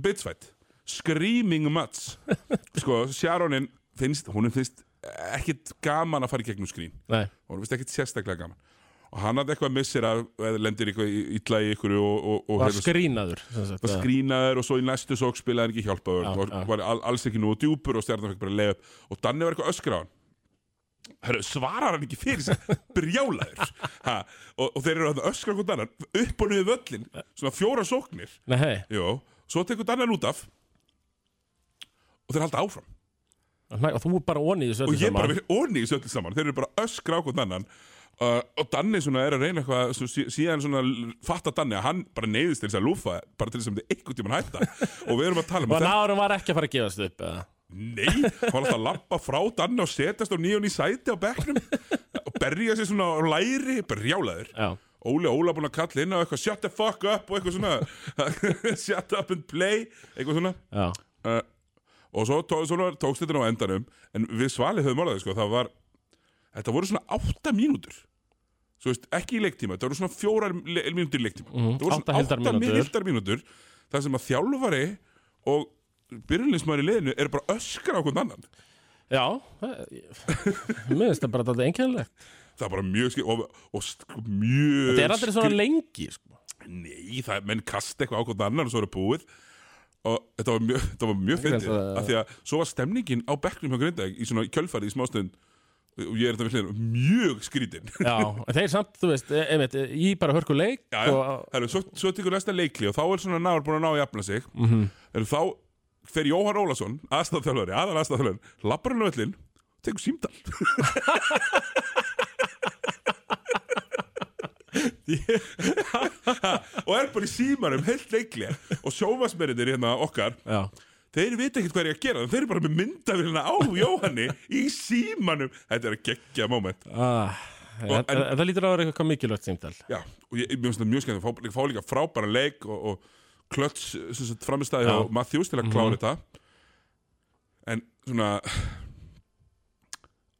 bitch fight. Screaming match sko Sharonin finnst, hún finnst ekkit gaman að fara í gegnum skrín Nei, hún finnst ekkit sérstaklega gaman og hann hafði eitthvað missir eða lendir eitthvað illa í ykkur og, og, og var hefur- skrínaður var skrýnaður og svo í næstu sók spilaði hann ekki hjálpaður Já, var, var all, alls ekki nú djúpur og stjarnan fekk bara leið upp. Og Danni var eitthvað öskra á hann. Herru, svarar hann ekki fyrir sig? Brjálaður. Ha, og, og þeir eru að öskra hvort annan upp og niður völlin svona fjóra sóknir. Jó, svo tekur Danni hann út af. Og þeir halda áfram. Og þú bara onni í þessu og öllu ég bara saman. onni í söllu saman. Þeir eru bara að öskra á hvort annan uh, og Danni svona er að reyna eitthvað svo sí- síðan svona fatta Danni að hann bara neyðist til þess að lúfa bara til þess að þið einhvern tímann hætta. Og við erum að tala um Og að nárum var ekki að fara að gefast upp eða? Nei, hann var alltaf að lappa frá Danni og setjast á nýjón í sæti á bekknum. Og berja sér svona á læri brjálaður. Já, Óli Óla búin að kalla inn á eitthvað shut the fuck up og eitthvað svona. Shut up and play eitthvað svona. Uh, og svo, tókst þetta á endanum en við svalið höfum orðið sko, það var þetta voru svona átta mínútur. Svo veist, ekki í leiktíma þetta voru svona fjórar le- mínútur í leiktíma. Mhm, það voru svona heildarmínútur. heildarmínútur þar sem að þjálfari og byrjulinsmaður í liðinu eru bara öskra á hvern annan. Já það- Mér finnst það bara þetta einkennilegt. Það er bara mjög skil og, og mjög Þetta er aldrei svona lengi sko. Nei, það er menn kasta eitthvað á hvern annan og svo er það búið. Og þetta var mjög, þetta mjög fyndið af því að svo var stemningin á bekknum hjá Grindag í svona kjölfarið í smástund og ég er þetta við hliðin mjög skrítin Já, en þeir samt, þú veist, e- einmitt, í bara hörku leik Já, og, Heru, svo, svo tekur næsta leikli og þá er svona náður búin að ná að jafna sig. Mm. -hmm. þá fer Jóhann Ólason aðstæðþjálfari, aðan aðstæðþjálfari lappar hann á öllin, tekur símdal og er bara í símanum heilt leikli og sjófasmerinir hérna okkar Já, þeir vita ekkert hvað er að gera þeir eru bara með myndafélina á Jóhanni í símanum. Þetta er að gegja moment. Ah, Og- en, en, það lítur að vera eitthvað mikilvægt símdal Já, og ég, finnst það mjög skemmt að fá, fá líka frábæra leik og, og klöts framistæði á Matthews til að klára þetta. En svona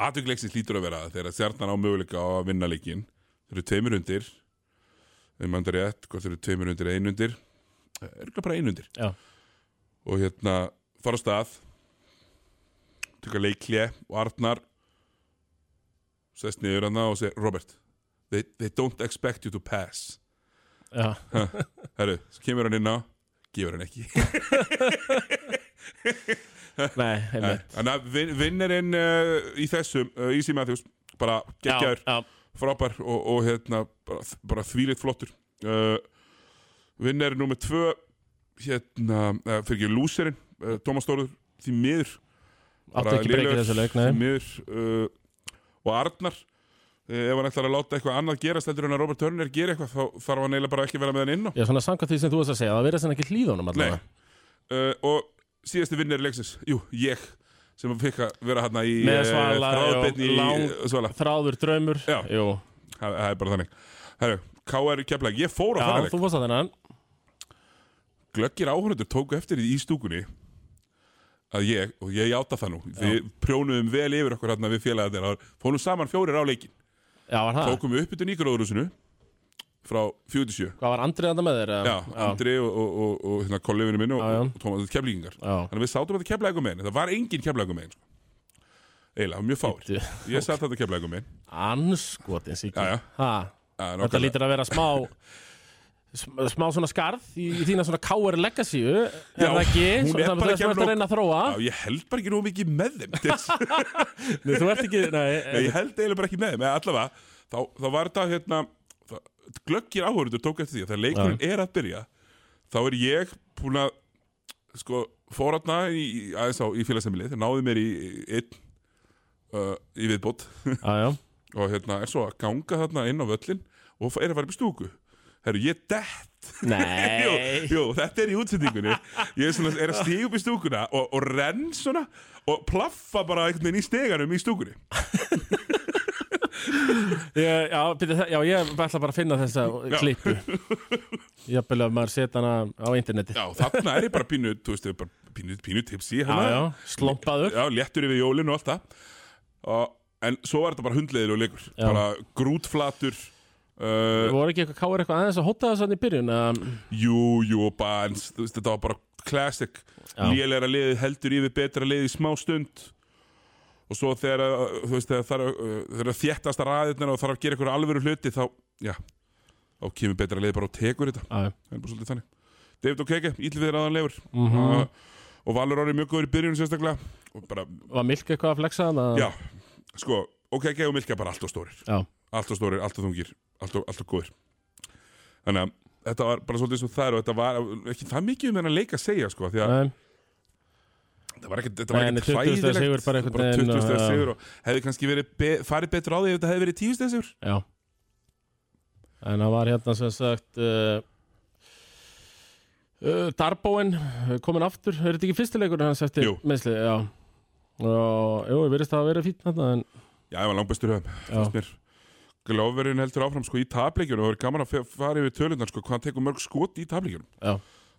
aðtökleiksins lítur að vera þegar stjarnan á möguleika á að vinna leikin þeir eru tveimur undir þeir eru tveimur undir einu undir er ekki bara einu undir. Já, og hérna fara á stað. Tökka leiklje og Arnar sest niður hann og segir Robert, they, they don't expect you to pass. Já, Herru, svo kemur hann inn á? Gefur hann ekki. Nei, einmitt. Þannig að vin, vinnirinn uh, í þessum, uh, Easy Matthews bara geggjaður, frábær og, og hérna, bara, bara þvílitt flottur. Uh, vinnirinn nummer tvö hérna, uh, fyrir ekki lúserinn uh, Tómas Stóruður, því miður áttu ekki breykið þessu leik, því nei miður uh, og Arnar ef hann ætlar að láta eitthvað annað gerast heldur en að Robert Turner gera eitthvað þá þarf hann eiginlega bara ekki að vera með hann inn á. Já, svona samkvæmt því sem þú varst að segja, það verðast hann ekki hlýðunum allavega. Uh, og síðasti vinnir leiksins, jú, ég sem fikk að vera hérna í eh, í eh, Svala, Þráður draumur Já. Það það er bara þannig. Herru, K.R. Keflag, ég fór á Já, þennan leik þú varst að þennan Glöggir áhörundur tóku eftir í stúkunni að ég, og ég játa það nú við prjónuðum vel yfir okkur hérna við félagarnir fórum saman fjórir á leikin Já, það? tókum upp yfir nýgróðurúsinu frá 47 Hvað var Andrið þarna með þér? Já, Andri og, og, og, og hérna kollifinu minn og, Já, já. Tómas keflíkingar Já, Þannig að við sátum þetta keflægum megin Það var engin keflægum megin sko. Eiginlega, mjög Bíddu. Ég satt þetta keflægum megin anskotin sík Já, já. ha, Já, Þetta lítur að vera smá sm- smá svona skarð í, í þína svona káir legacy er það ekki? hún er það bara ekki að reyna að þróa? Já, ég held bara ekki nú mikið með þeim. Nei, þú ert ekki nei, Ég held eiginlega bara ekki með þeim. Allavega, þá, þá var þetta hérna það, glöggir áhörður tók eftir því að þegar leikurinn er að byrja þá er ég búin að sko, fóratna í, í, aðeins á í félagsemilið, náði mér í einn uh, í viðbót. Og hérna er svo að ganga þarna inn á völlin og er að fara upp í stúku Herru, ég dett jú, jú, þetta er í útsendingunni. Ég er, svona, er að stíga upp í stúkuna og, og renn svona og plaffa bara einhvern veginn í steganum í stúkunni. Ég, já, byrju, það- já, ég ætla bara að finna þessa Já. klippu. Jafnvel að maður setja hana á interneti. Já, þarna er ég bara pínu, þú veist, bara pínu, pínu tipsi já, já, slompaður. Já, léttur yfir jólin og allt það. En svo var þetta bara hundleiðilega leikur. Bara grútflatur uh, voru ekki eitthvað káir eitthvað aðeins að hóta þess að í byrjun að, Jú, jú, bara, en, þú veist, þetta var bara classic. Já. Lélegra liðið heldur yfir betra liðið í smá stund. Og svo þegar, þegar það þéttast að ræðirnar og þarf að gera eitthvað alvöru hluti Þá, já, þá kemur betra liðið bara og tekur þetta. Að, Það er bara svolítið þannig. David og Keke, íllviðir aðanlegur Mhm. uh, Og Valur árið mjög góður í byrjun sérstaklega. Og bara, var Milk eitthvað að flexa hana já, sko, og Keke og Milka bara allt og stórir. Já, allt og stórir, allt og þungir allt og, allt og góðir. Þannig að þetta var bara svolítið svo það er og þetta var ekki það mikið um þennan leik að segja sko því að Nei, þetta var ekkert þetta var Nei, ekkert nei, 20 stiga sigur bara einhvern veginn 20 og- stegar sigur og hefði kannski verið be, farið betur á því ef þetta hefði verið 10 stegar sigur. Já. En það var hérna sem sagt uh, uh, Darbóin komin aftur, er þetta ekki fyrstileikur hans eftir Jú. meðsli, já. Og jú, ég verðist það að vera fýtt þarna en já, það var langbæstur höfum já, fannst mér Glóverinn heldur áfram sko í tapleikjunum og það er gaman að fara yfir tölundan sko hvað hann tekur mörg skot í tapleikjunum já,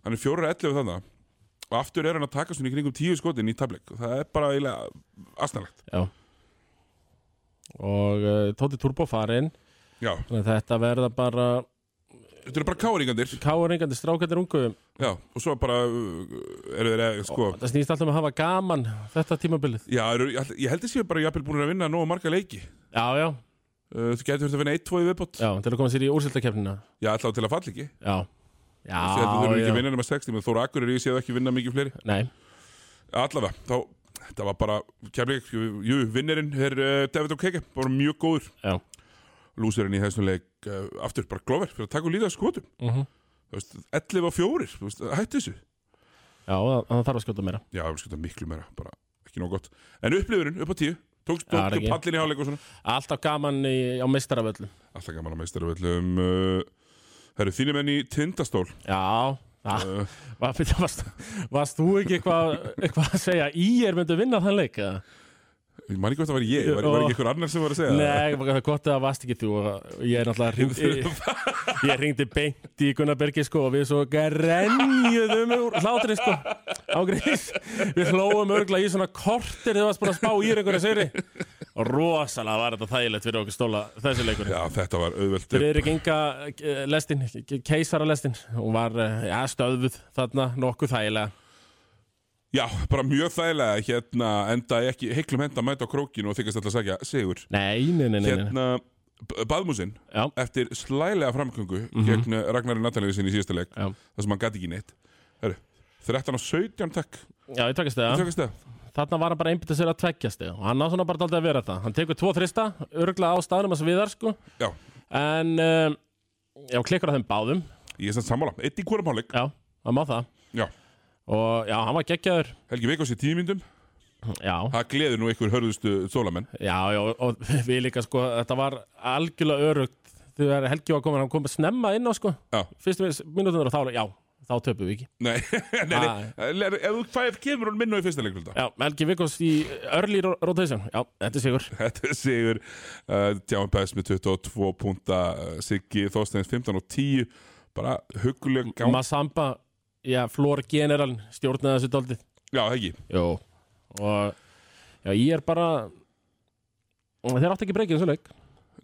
hann er fjóra 11 þannig og aftur er hann að taka svona í kringum 10 skotin í tapleik og það er bara eiginlega astanlegt já. Og uh, Tóti Turbo farinn. Þetta verða bara þetta eru bara káringandir káringandi strákættir ungu. Já, og svo bara uh, eru þeir að, sko það snýst alltaf um að hafa gaman þetta tímabilið. Já, ég held- að séu bara jafnvel búin að vinna nógu marga leiki. Já, já, Þú getur þurft að vinna 1-2 í viðbót. Já, til að koma sér í úrsildakefnina Já, alltaf til að falla ekki. Já, já, Þú þurfum ekki að vinna nema 60 menn Þóra Akkur er ég séð ekki vinna mikið fleiri. Nei, Allavega, þá, þetta var bara kemleik, jú, vinnirinn er uh, David O'Keke, bara mjög góður. Já. Lúserinn í þessum leik uh, aftur bara glóver fyrir að taka lítið að skotum. Uh Þú veist, 11 og 4, þú veist, hætti þessu. Já, það, það þarf að skjóta meira. Já, við skutum miklu meira, bara ekki nóg gott En upplifurinn upp á 10, tókst Já, það er tók ekki. pallin í hálfleik og svona alltaf gaman í, á meistaravöllum Alltaf gaman að meistaröfellum uh, Það eru þínir menn í tindastól já, það uh, var, varst, varst þú ekki eitthvað eitthva að segja í er myndu vinna þann leik eða? Ég man ekki hvað það var ég, var, var ekki einhver annar sem var að segja það? Nei, það er gott að það varst ekki þú og ég er náttúrulega hringdi, ég hringdi beint í Gunnarbergi sko og við svo grenjuðum úr hlátri sko ágrís, við hlóum örgla í svona kortir þegar við varst búin að spá í einhverja sigri. Og rosalega var þetta þægilegt fyrir okkur stóla þessi leikur Já, þetta var auðvelt Friðrik Inga eh, lestin, keisara lestin hún var eh, ja, stöðvuð þarna nokkuð þægilega Já, bara mjög þægilega hérna enda ekki heiklum henda að mæta á krókinu og þykast alltaf að sagja Sigur. Nei, nei, nei, nei. Hérna, B- Baðmúsin Já, eftir slælega framgöngu gegn Ragnari Natalíu sinni í síðasta leik þar sem hann gæti ekki neitt. Heru, 13 og 17 takk. Já, ég takast ja. það. Þarna var hann bara einbyttið sér að tveggjast og hann á svona bara daldið að vera það. Hann tekur tvo þrista, örgla á staðnum að viðar sko. Já, En, um, já, klikkar á þeim báðum. Ég er samt sammála. Eitt í hvorum hálfleik. Já, það má það. Já, Og já, hann var geggjaður. Helgi Veikos í tímyndum Já, Það gleður nú ykkur hörðustu sólamenn. Já, já, og við líka sko Þetta var algjörlega örugt Þegar Helgi var komin, hann kom að snemma inn á sko. Já, Fyrstu mínútur og þá, já, þá töpum við ekki. Nei, nei, nei. Ef þú fæð kemur hún minna í fyrsta leikulta Já, Helgi Vikos í early ro- rotation. Já, þetta er sigur. Þetta er sigur. Uh, Tjáman Pæs með 22 púnta uh, Siggi Þorsteins 15 og 10 Bara huguleg gang Masamba, já, Flór General stjórnaði þessu doldið Já, Jó Og já, ég er bara og Þeir átti ekki breykið þessu leik.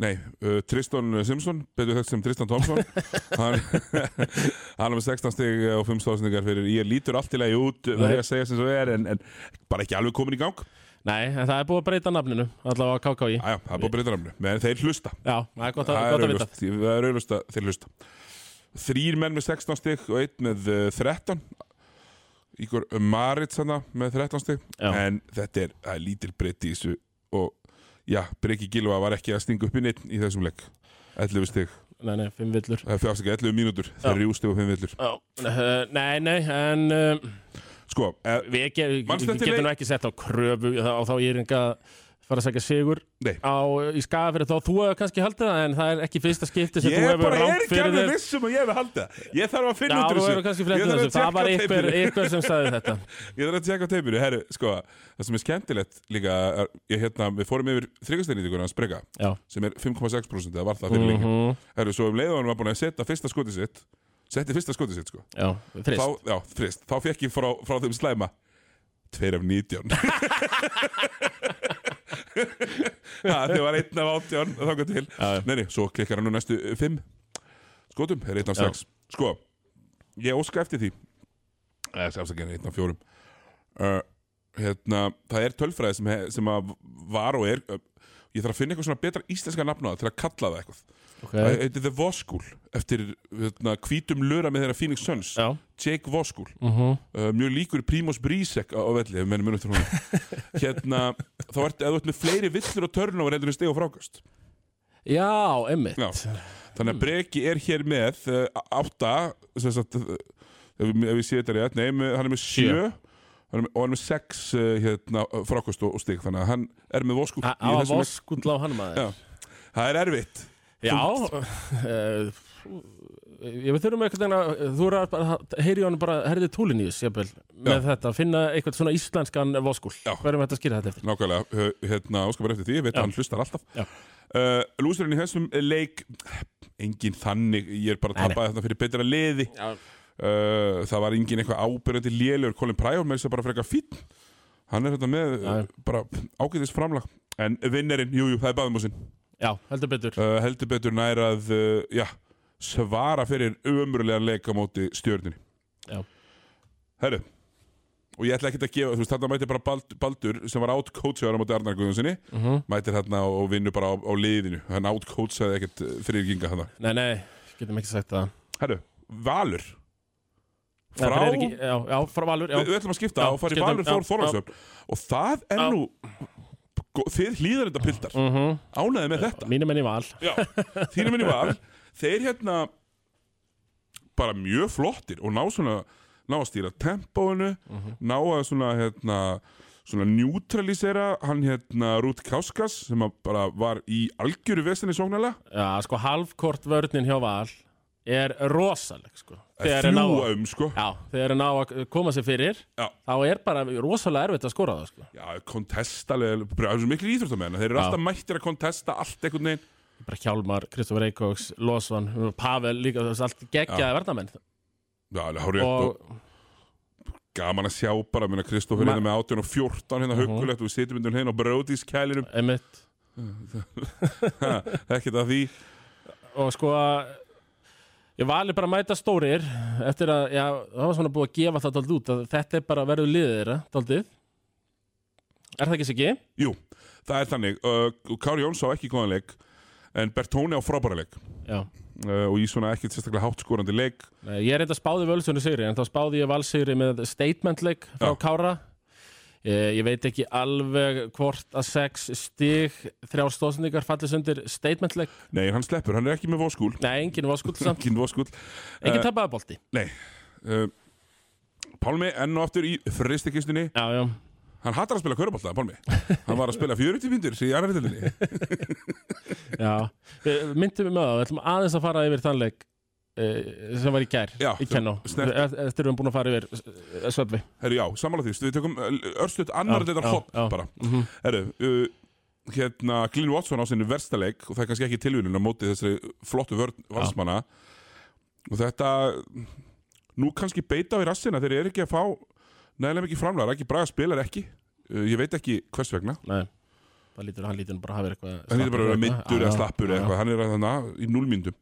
Nei, uh, Tristan Simpson, betur þekkt sem Tristan Thompson. Hann hann er með 16 stig og 5 stóðsendingar fyrir Ég lítur allt í lagi út, verður að segja sem svo er en, en bara ekki alveg komin í gang. Nei, en það er búið að breyta nafninu Allavega á KKÍ Æja, það er búið að breyta namnu, menn þeir hlusta. Já, það er gott að, er að vita það er auðvist að þeir hlusta Þrýr menn með 16 stig og einn með uh, 13 Ígor Marit með 13 stig. Já. En þetta er, er lítil breytt í þessu Og já, Breki Gilva var ekki að stinga upp í neitt í þessum leik. 11 stig, Nei, nei, fimm villur. Það fjárst ekki 11 mínútur. Það er rjústig og 5 villur. Nei, nei, en uh, Sko, eh, við, við getum ekki sett á kröfu á þá ég er enga fara að segja sigur á, í skafir þá þú hefur kannski haldið það en það er ekki fyrsta skipti sem ég þú hefur bara er rangt ekki fyrir alveg þér. vissum að ég hefði haldið það. Ég þarf að finna út úr þú þessu. hefur Ég það var teipinu. einhver sem sagði þetta. Ég þarf að tjekka á teipinu, herru, sko Það sem er skemmtilegt líka er- ég, hérna, Við fórum yfir þryggasteinýtinguna að sprega Já, sem er 5,6% eða var það fyrir lengi. Mhm, Herru, svo um leiðan var búin að setja fyrsta skotið sitt setti fyrsta skotið sitt, sko. Já, frist þá, Já, frist, þá fekk ég frá, frá þeim slæma 2 af 19 Já, þið var 1 af 18 þangað til. Já, já. Nei, nei, svo klikkar hann nú næstu 5 skotum, er 1 af. 6 Sko, ég óska eftir því. Eða afsakið, 1 af 4 uh, hérna, það er tölfræði sem, sem að var og er ég þarf að finna eitthvað svona betra íslenska nafn á það til að kalla það eitthvað ok. Það heitir The Voskúl eftir hérna, hvítum löra með þeirra Phoenix Suns. Já, Jake Voskúl mhm, uh, mjög líkur Primoz Brísek á, á velli hérna, þá ert, ef þú ert með fleiri villur og törnóver heldur en steg og frákast já, emmitt þannig að Breki er hér með uh, átta sagt, uh, ef, ef við séum þetta rétt, nei, með, hann er með sjö. með, og hann er með sex uh, hérna, frákast og, og stig þannig að hann er með Voskúl Það í var þessum leik. voskull á hann maður. Já. það er erfitt Já, uh, ég við þurfum eitthvað að þú er að heyri hann bara herði túlinís jafnvel, með þetta, finna eitthvað svona íslenskan voskúl, verðum þetta að skýra þetta eftir. Nákvæmlega, hérna, óskar bara eftir því, ég veit að hann hlustar alltaf. Uh, Lústurinn í þessum leik engin þannig, ég er bara að tapa þetta fyrir betra liði. Já, uh, það var engin eitthvað ábyrjandi lélur Colin Pryor með þess að bara frekar fín hann er þetta með Já. bara ágæðis framlag. En vinnerinn, jú, jú, það er baðumúsin já heldur betur. Uh, heldur betur nær að uh, já, svara fyrir umröðlega leik á móti stjörnunni. Já. Herru og ég ætla ekki að gefa, þú veist, þarna mæti bara Bald, Baldur sem var outcoachaður á móti Arnar Guðjónsinni mm mætir þarna og vinnur bara á, á liðinu. Hann outcoachaði ekkert fyrir ginga þarna. Nei, nei, getum ekki sagt það. Herru, Valur. Nei, frá, eru ekki, já, já, frá Valur já. við, við ætlum að skipta Já, og fara í Valur Þór Þorvarsöfn og það er nú þið hlýðar þetta piltar. Mm -hmm. ánæði með þetta. Mínum enn í Val. Já, þínum minni val. Þeir hérna bara mjög flottir og ná svona ná að stýra tempóinu Mhm. ná að svona hérna svona neutralisera hann hérna Rút Káskas sem bara var í algjöru vesinni sóknarlega. Já, sko, halvkort vörnin hjá Val er rosaleg, sko. Er þrjúa um sko. Já, þegar er ná að koma sér fyrir Já. þá er bara rosalega erfitt að skora það, sko. Já, kontestalega, bara þessu miklu íþróttamenn þeir eru Já. alltaf mættir að kontesta allt einhvern veginn. Bara Hjálmar, Kristoffer Eikóks, Losvan Pavel líka, þú veist, allt geggjaði verðamenn Já, alveg hárið og... og gaman að sjá bara, minna Kristoffer Ma- hérna með 18 og 14 hérna Mhm. huggulegt og við sitjum hérna á Brodís kælinum emitt ekkert að því. Og sko ég vali bara að mæta stórir eftir að, já, það var svona búið að gefa það daldið út að þetta er bara verður liðið þeirra daldið er það ekki Siggi? Jú, það er þannig. Uh, Kári Jóns á ekki góðan leik en Bertóni á frábæra leik. Já. Uh, og í svona ekkert sérstaklega hátt skorandi leik. Nei, Ég er eitthvað spáði völsunni sigri en þá spáði ég valsigri með statement leik frá Já. Kára ég, ég veit ekki alveg hvort að sex stig þrjár stóðsendingar fallist undir statement leik Nei, hann sleppur, hann er ekki með voskúl Nei, enginn var skull samt. Engin voskúl Enginn Eh, tapaði bolti. uh, Pálmi enn og aftur í fristikistunni. Já, já. Hann hattar að spila körubólta, Pálmi. Hann var að spila 40 myndir í annar tildinni Já, Við myndum við með það, við ætlum aðeins að fara yfir þann leik. uh, sem var í gær Já, í Kennó, eftir við erum búin að fara yfir uh, Söpvi Herru, já, samanlega því, við tökum örstuðt annar hot já. bara. Mhm. Herru, uh, hérna Glyn Watson á sinni versta leik og það er kannski ekki tilvíðun á móti þessari flottu valsmanna. Og þetta nú kannski beita í rassina þeir eru ekki að fá nægilega mikið framlega, ekki braga spilar ekki. Uh, ég veit ekki hvers vegna. Nei, Það lítur, hann lítur bara að hafa eitthvað hann lítur bara að vera myndur eða slappur eða eitthvað, hann er að þannig í 0 myndum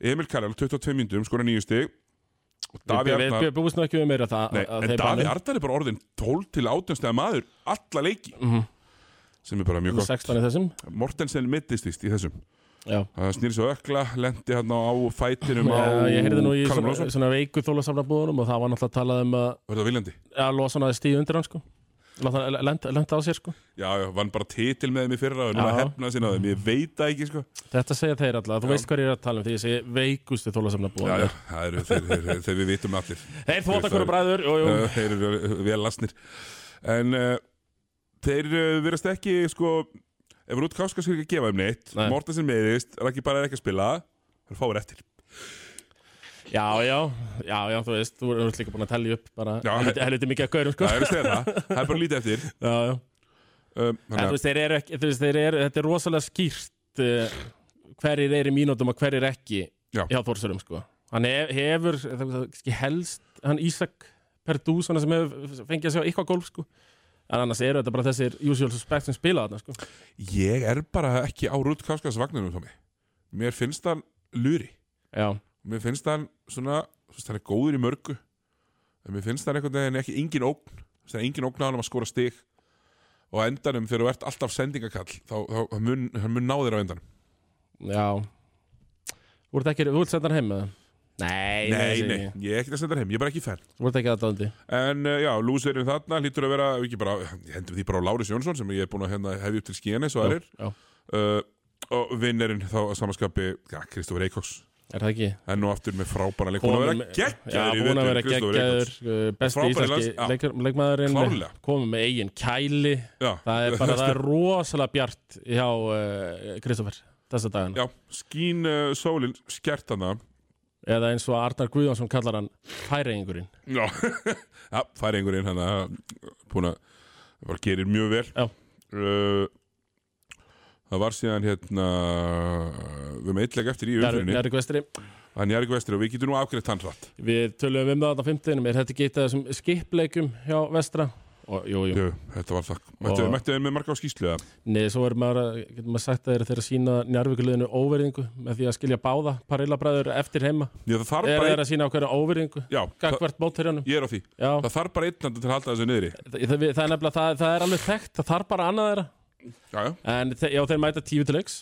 Emil Karel, 22 myndum, skora 9 stig. Við- nú ekki við meira það Nei, að en Daví. Arnar er bara orðin 12 til 18 stega maður alla leiki. Mhm. sem er bara mjög gott. 16 í þessum. Mortensen mittist víst í þessum. Já, það snýri svo ökla, lendi hann á fætinum á Já, ég heyrði nú í svona, svona veiku þólasafnabúðunum og það var náttúrulega talað um að viljandi? að Lawson aðeins stíð undir hann sko Lenda á sér sko. Já, já, vann bara titil með þeim í fyrra og nú Já. að hefna sinna þeim, ég veit það ekki sko. Þetta segja þeir alltaf, þú veist hvað ég er að tala um því ég segi veikustu Já, já, þólasafnabúðunum það eru þeir, þeir, við vitum allir. Þeir þvóttakonu bræður, þeir eru vel lasnir. En uh, þeir uh, verðast ekki sko, ef Rút Káska skal ekki gefa þeim neitt Nei. Mortensen meðist, Raki bara er ekki að spila þeir fáir eftir Já, já, já, já, þú veist, þú erum líka búin að tellja upp bara Já, helviti, mikið að gaurum, sko. Það er að segja það, er bara lítið eftir. Já, já. Um, En þú veist, þeir eru ekki, þú veist, þeir eru, þetta er rosalega skýrt uh, hverjir eru í mínútum og hverjir ekki Já. hjá Þórsurum, sko. Hann hef, hefur, það er ekki helst, hann Ísak Perdú, svona sem hefur fengið að sjá eitthvað golf, sko. En annars eru þetta bara þessir usual suspects sem spila þarna, sko. Ég er bara ekki á Rút Káskas vagninu Tómi. mér finnst hann luri Já, mér finnst hann svona hann er góður í mörgu. En mér finnst hann einhvern veginn ekki engin ógn. Það er engin ógn á hann að skora stig. Og endanum þegar þú ert alltaf sendingakall þá, þá hann mun, mun ná þér á endanum. Já. Þú ert ekki, þú ert senda hann heim með það? Nei, nei, nei, ég. er ekki að senda hann heim, ég er bara ekki fenn. Þú ert ekki að dóndi en uh, já, lúserinn þarna hlýtur að vera ekki bara, ég hendur því bara á Láris Jónsson sem ég er búin að hérna, hefði upp til skíðan eins og aðrir. Já, uh, og vinnerinn þá að samaskapi ja, Kristofur Eikóks er það ekki? enn og aftur með frábæra leik. Búin að vera geggjaður í búin að vetur, vera Kristófer geggjaður Eikóks. uh, Besti íslenski leikmaðurinn. Komið með eigin kæli. Já, Það er bara, það er rosalega bjart hjá uh, Kristoffer þessa dagana. Já, skín uh, sólin skert hana Eða eins og Arnar Guðjónsson kallar hann færeingurinn Já, ja, færi einhverjinn hann að búin að bara gerir mjög vel. Já. uh, Það var síðan hérna við erum eitthvað eftir í umfyrinni Njárvík Vestri Það er Njarvík Vestur og við getum nú afgreitt hann rætt Við tölum um það á 15. Er þetta af þessum skipleikum hjá Vestra? Og, jú, jú. Jú, þetta var það Mættu Og- mættu þeir með marga á skýslu eða? Nei, svo er maður, að- getur maður sagt að þeir eru að sína Njarvíkuliðinu óverðingu með því að skilja báða parillabræður eftir heima. Já, það þarf bara einn að sína okkur óverðingu? Já, það, er Það þarf bara einn Já, já, En þe já, þeir mæta tíu til leiks.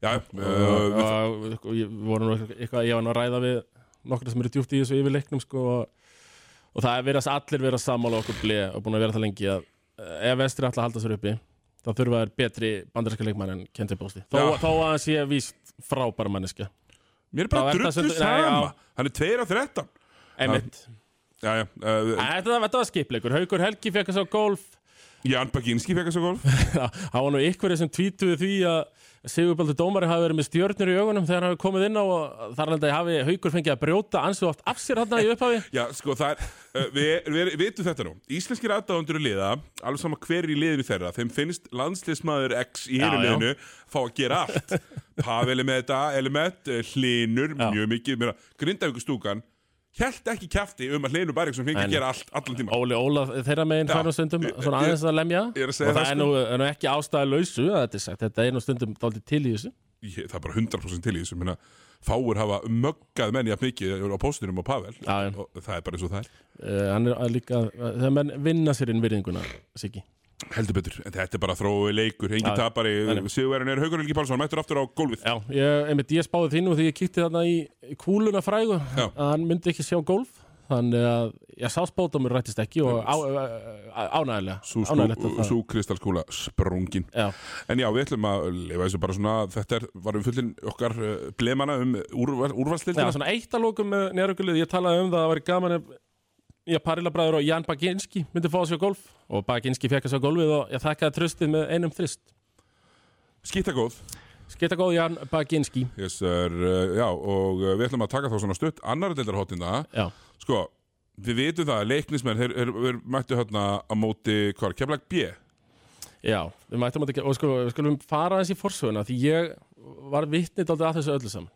já og, uh, við, og, og ég, voru nú eitthvað, ég var nú að ræða við nokkra sem eru djúpt í þessu yfir leiknum sko, og, og það er verið að allir vera sammála okkur blei og búin að vera það lengi að eh, ef vestri að halda sér uppi þá þurfa þær betri bandarinska leikmann en Kendri Bósti þó, þó að hann sé víst frábæra manneska Mér er bara drullu sama. Hann er 2 á 13 einmitt. Já, já, uh, Þetta, þetta var skipleikur, Haukur Helgi fekk að sá golf Jan Baginski fekk þessu golf. Það var nú ykkur sem tvítuði því að Sigurbaldur Dómari hafi verið með stjörnur í augunum þegar hann hafi komið inn á og þar landi hafi Haukur fengið að brjóta ansið oft af sér hann í upphafi. Já, sko, það er, uh, við, við vitum þetta nú. Íslenskir aðdáðundur í liða Alveg sama hver er í liðinu þeirra Þeim finnst landsliðsmaður X í hinu liðinu Fá að gera allt. Pavel er með þetta, element, uh, hlinur. Mjög mikið, mér að Grindavíkur stúkan Hjælt ekki kjafti um að hlinur Bæriksson fengi En- að gera allt, allan tíma Óli Óla þeirra meginn Já. fær nú stundum svona aðeins að lemja. og það það, er nú, er nú ekki ástæða lausu að þetta þetta er nú stundum dálítið til í þessu. Ég, Það er bara 100% til í þessu. Minna, Fáur hafa möggað menn jafn mikið á póstinum á Pavel. Og það er bara eins og það er. Uh, er þegar menn vinna sér inn virðinguna, Siggi Heldur betur, en þetta er bara þrói leikur Engin tapari. Sigurverðin er Haukur Helgi Pálsson Mættur aftur á gólfið. Já, ég, einmitt, ég spáði þínu því ég kíkti þarna í kúluna frægu Já. að hann myndi ekki sjá golf þannig að ég sá spátumur rættist ekki og ánægilega Sú, að sú, kristalskúla sprungin. Já, En já, við ætlum að lifa þessu bara svona Þetta er, varum fullin okkar uh, blemana um úrval, Já, úrvalstildina svona eitt að lókum með njárugulið, ég talaði um það að það væri gaman ef ég Parilla bræður og Jan Baginski myndi fá að sjá golf. Og Baginski fekk að sjá golfið og ég þakkaði tröstið með einum þrist. Skýta góð. Skita góð Jan Baginski. Yes, er, uh, Já, og uh, við ætlum að taka þá svona stutt Annar deildarhóttina Já, Sko, við vitum það, leiknismenn Þeir, þeir, þeir mættu hérna á móti Hvar, kemlag B? Já, við mættum að og sko, við skulum fara aðeins í forsöguna því ég var vitnið aldrei að þessu öllu saman.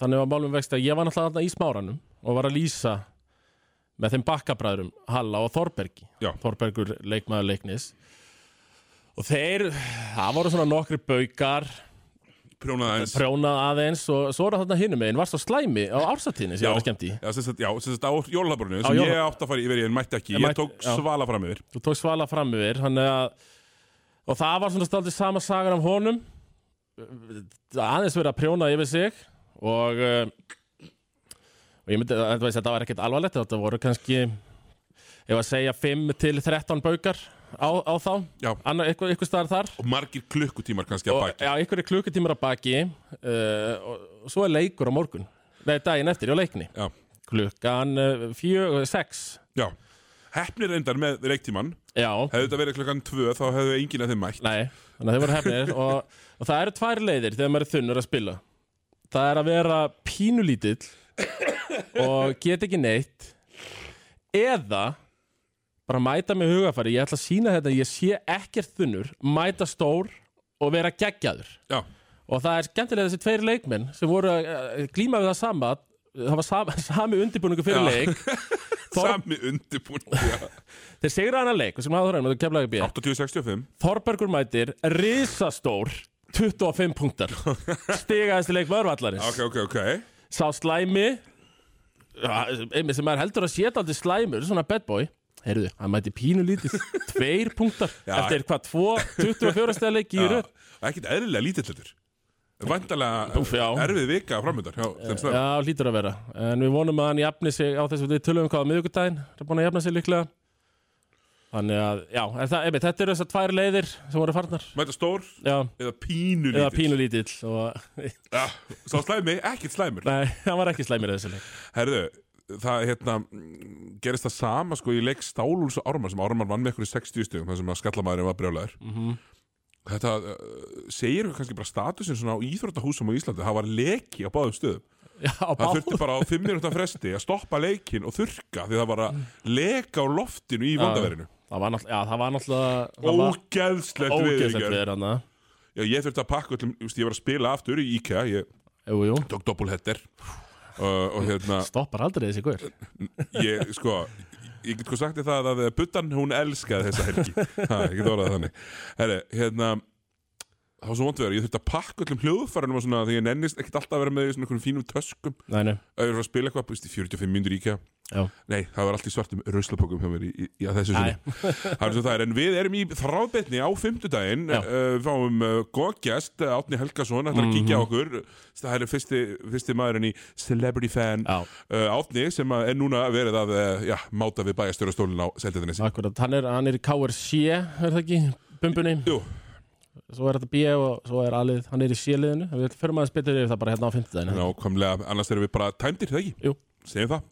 Þannig var málum vext að ég var náttúrulega í smáranum og var að lýsa með þeim bakkabræðurum Halla og Þorbergi. Já. Þorbergur leikmaður leiknis. Og þeir, það voru svona nokkri baukar. Prjónaði aðeins. Prjónað aðeins og svo er þarna hinum megin. Varst á slæmi á ársatíðinni sem ég var skemmt í? Já, sem sagt, já, sem sagt á jólaborinu sem jóla- ég átti að fara yfir, ég mætti ekki. Ég Ég mætti- tók já. svala fram yfir. Þú tók svala fram yfir hann að og það var svona staldið sama sagan af honum. Aðeins verið að prjóna yfir sig og uh, og ég myndi að þetta var ekkert alvarlegt þetta voru kannski ef að segja 5 til 13 baukar á, á þá. Já, Anna, eitthvað, eitthvað staðar þar. Og margir klukkutímar kannski að og, baki. já, einhverju klukkutímar að baki uh, og, og svo er leikur á morgun. Nei, daginn eftir, já, leikni. Já, klukkan uh, fjö, sex. Já. Heppnir reyndar með reiktíman já, Hefði þetta verið klukkan tvö þá hefðu enginn af þeim mætt. Nei, þannig að þau voru hefnir og, og það eru tvær leiðir þegar maður er þunnur að spila. Það er að vera pínulítill og get ekki neitt. Eða bara mæta með hugafæri ég ætla að sína þetta, ég sé ekkert þunnur mæta stór og vera geggjaður. Já, og það er skemmtilega þessi tveir leikmenn sem voru að eh, glíma við það sama það var sami, sami undirbúningu fyrir Já. leik. Þor, sami undirbúin Já. þeir sigra hana leik sem áður hann, kemlaði B. 80-65 Þorbergur mætir risastór 25 punktar. Stigaðist leik vörvallarins Ok, ok, ok sá slæmi ja, einmitt sem maður heldur að séta aldrei slæmur svona bad boy. Heyrðu, hann mæti pínu lítið tveir punktar Já. eftir hvað, tvo 24 stæða leik í röð. Ekkert eðlilega þetta Væntalega Úff, já. erfið vika framöndar Já, hlýtur að vera. En við vonum að hann jafni sig á þessu Við tölum um hvað á miðvikudaginn Það er búin að jafna sig líklega Þannig að, já, það, einmitt, þetta eru þessar tvær leiðir sem voru farnar. Mæta stór? Já, eða pínu eða lítill pínu lítill og, Já, Sá slæmi, ekkert slæmur. Nei, hann var ekki slæmir þessu leik. Herðu, það hérna mm, gerist það sama sko í leik Stálúls og Ármann sem Ármann vann með ykkur í 60 stugum þar sem að skallamæðurinn var brjálæður Mhm. Þetta uh, segir kannski bara statusin svona á íþróttahúsum á Íslandi. Það var leki á báðum stöðum. Já, það þurfti bara á 5 minúta fresti að stoppa leikin og þurka því það var að leka á loftinu í Já. Það var náttúrulega, Ógeðslegt Ógeðslega við við hann Já, ég þurfti að pakka öllum, ég var að spila aftur í IKEA, ég Jú, jú, tók doppelheader. Og hérna stoppar aldrei þessi guður ég, sko ég get sko sagt þér það að Buttan hún elskaði þessa helgi. Ha, ég get orðað þannig. Herri, hérna það var svo vond við ég þurfti að pakka öllum hljóðfærunum og svona því ég nennist ekkert alltaf að vera með svona fínum töskum. Nei, nei, að ég var að spila eitthvað, þú veist, í 45 mínútur í IKEA. Já, Nei, það var allt í svartum ruslapókum hjá mér í, í, í að þessu sinni. Það er svo það er, en við erum í þráðbetni á fimmtudaginn. Já. uh, Við fáum uh, góð gest, uh, Átni Helgason ætlar að kíkja á okkur. Það er fyrsti, fyrsti maðurinn í Celebrity Fan já, uh, Átni sem að er núna verið að uh, já, máta við bæjastjórastólinn á Seldetinesi akkurat Hann er, hann er í KRC, er það ekki, bumbunni Jú, Svo er þetta B og svo er alið, hann er í C-liðinu. Við fyrir maður að spila yfir það bara hérna á 50 daginn nákvæmlega, annars erum við bara tæmdir, það ekki? Jú. Segjum það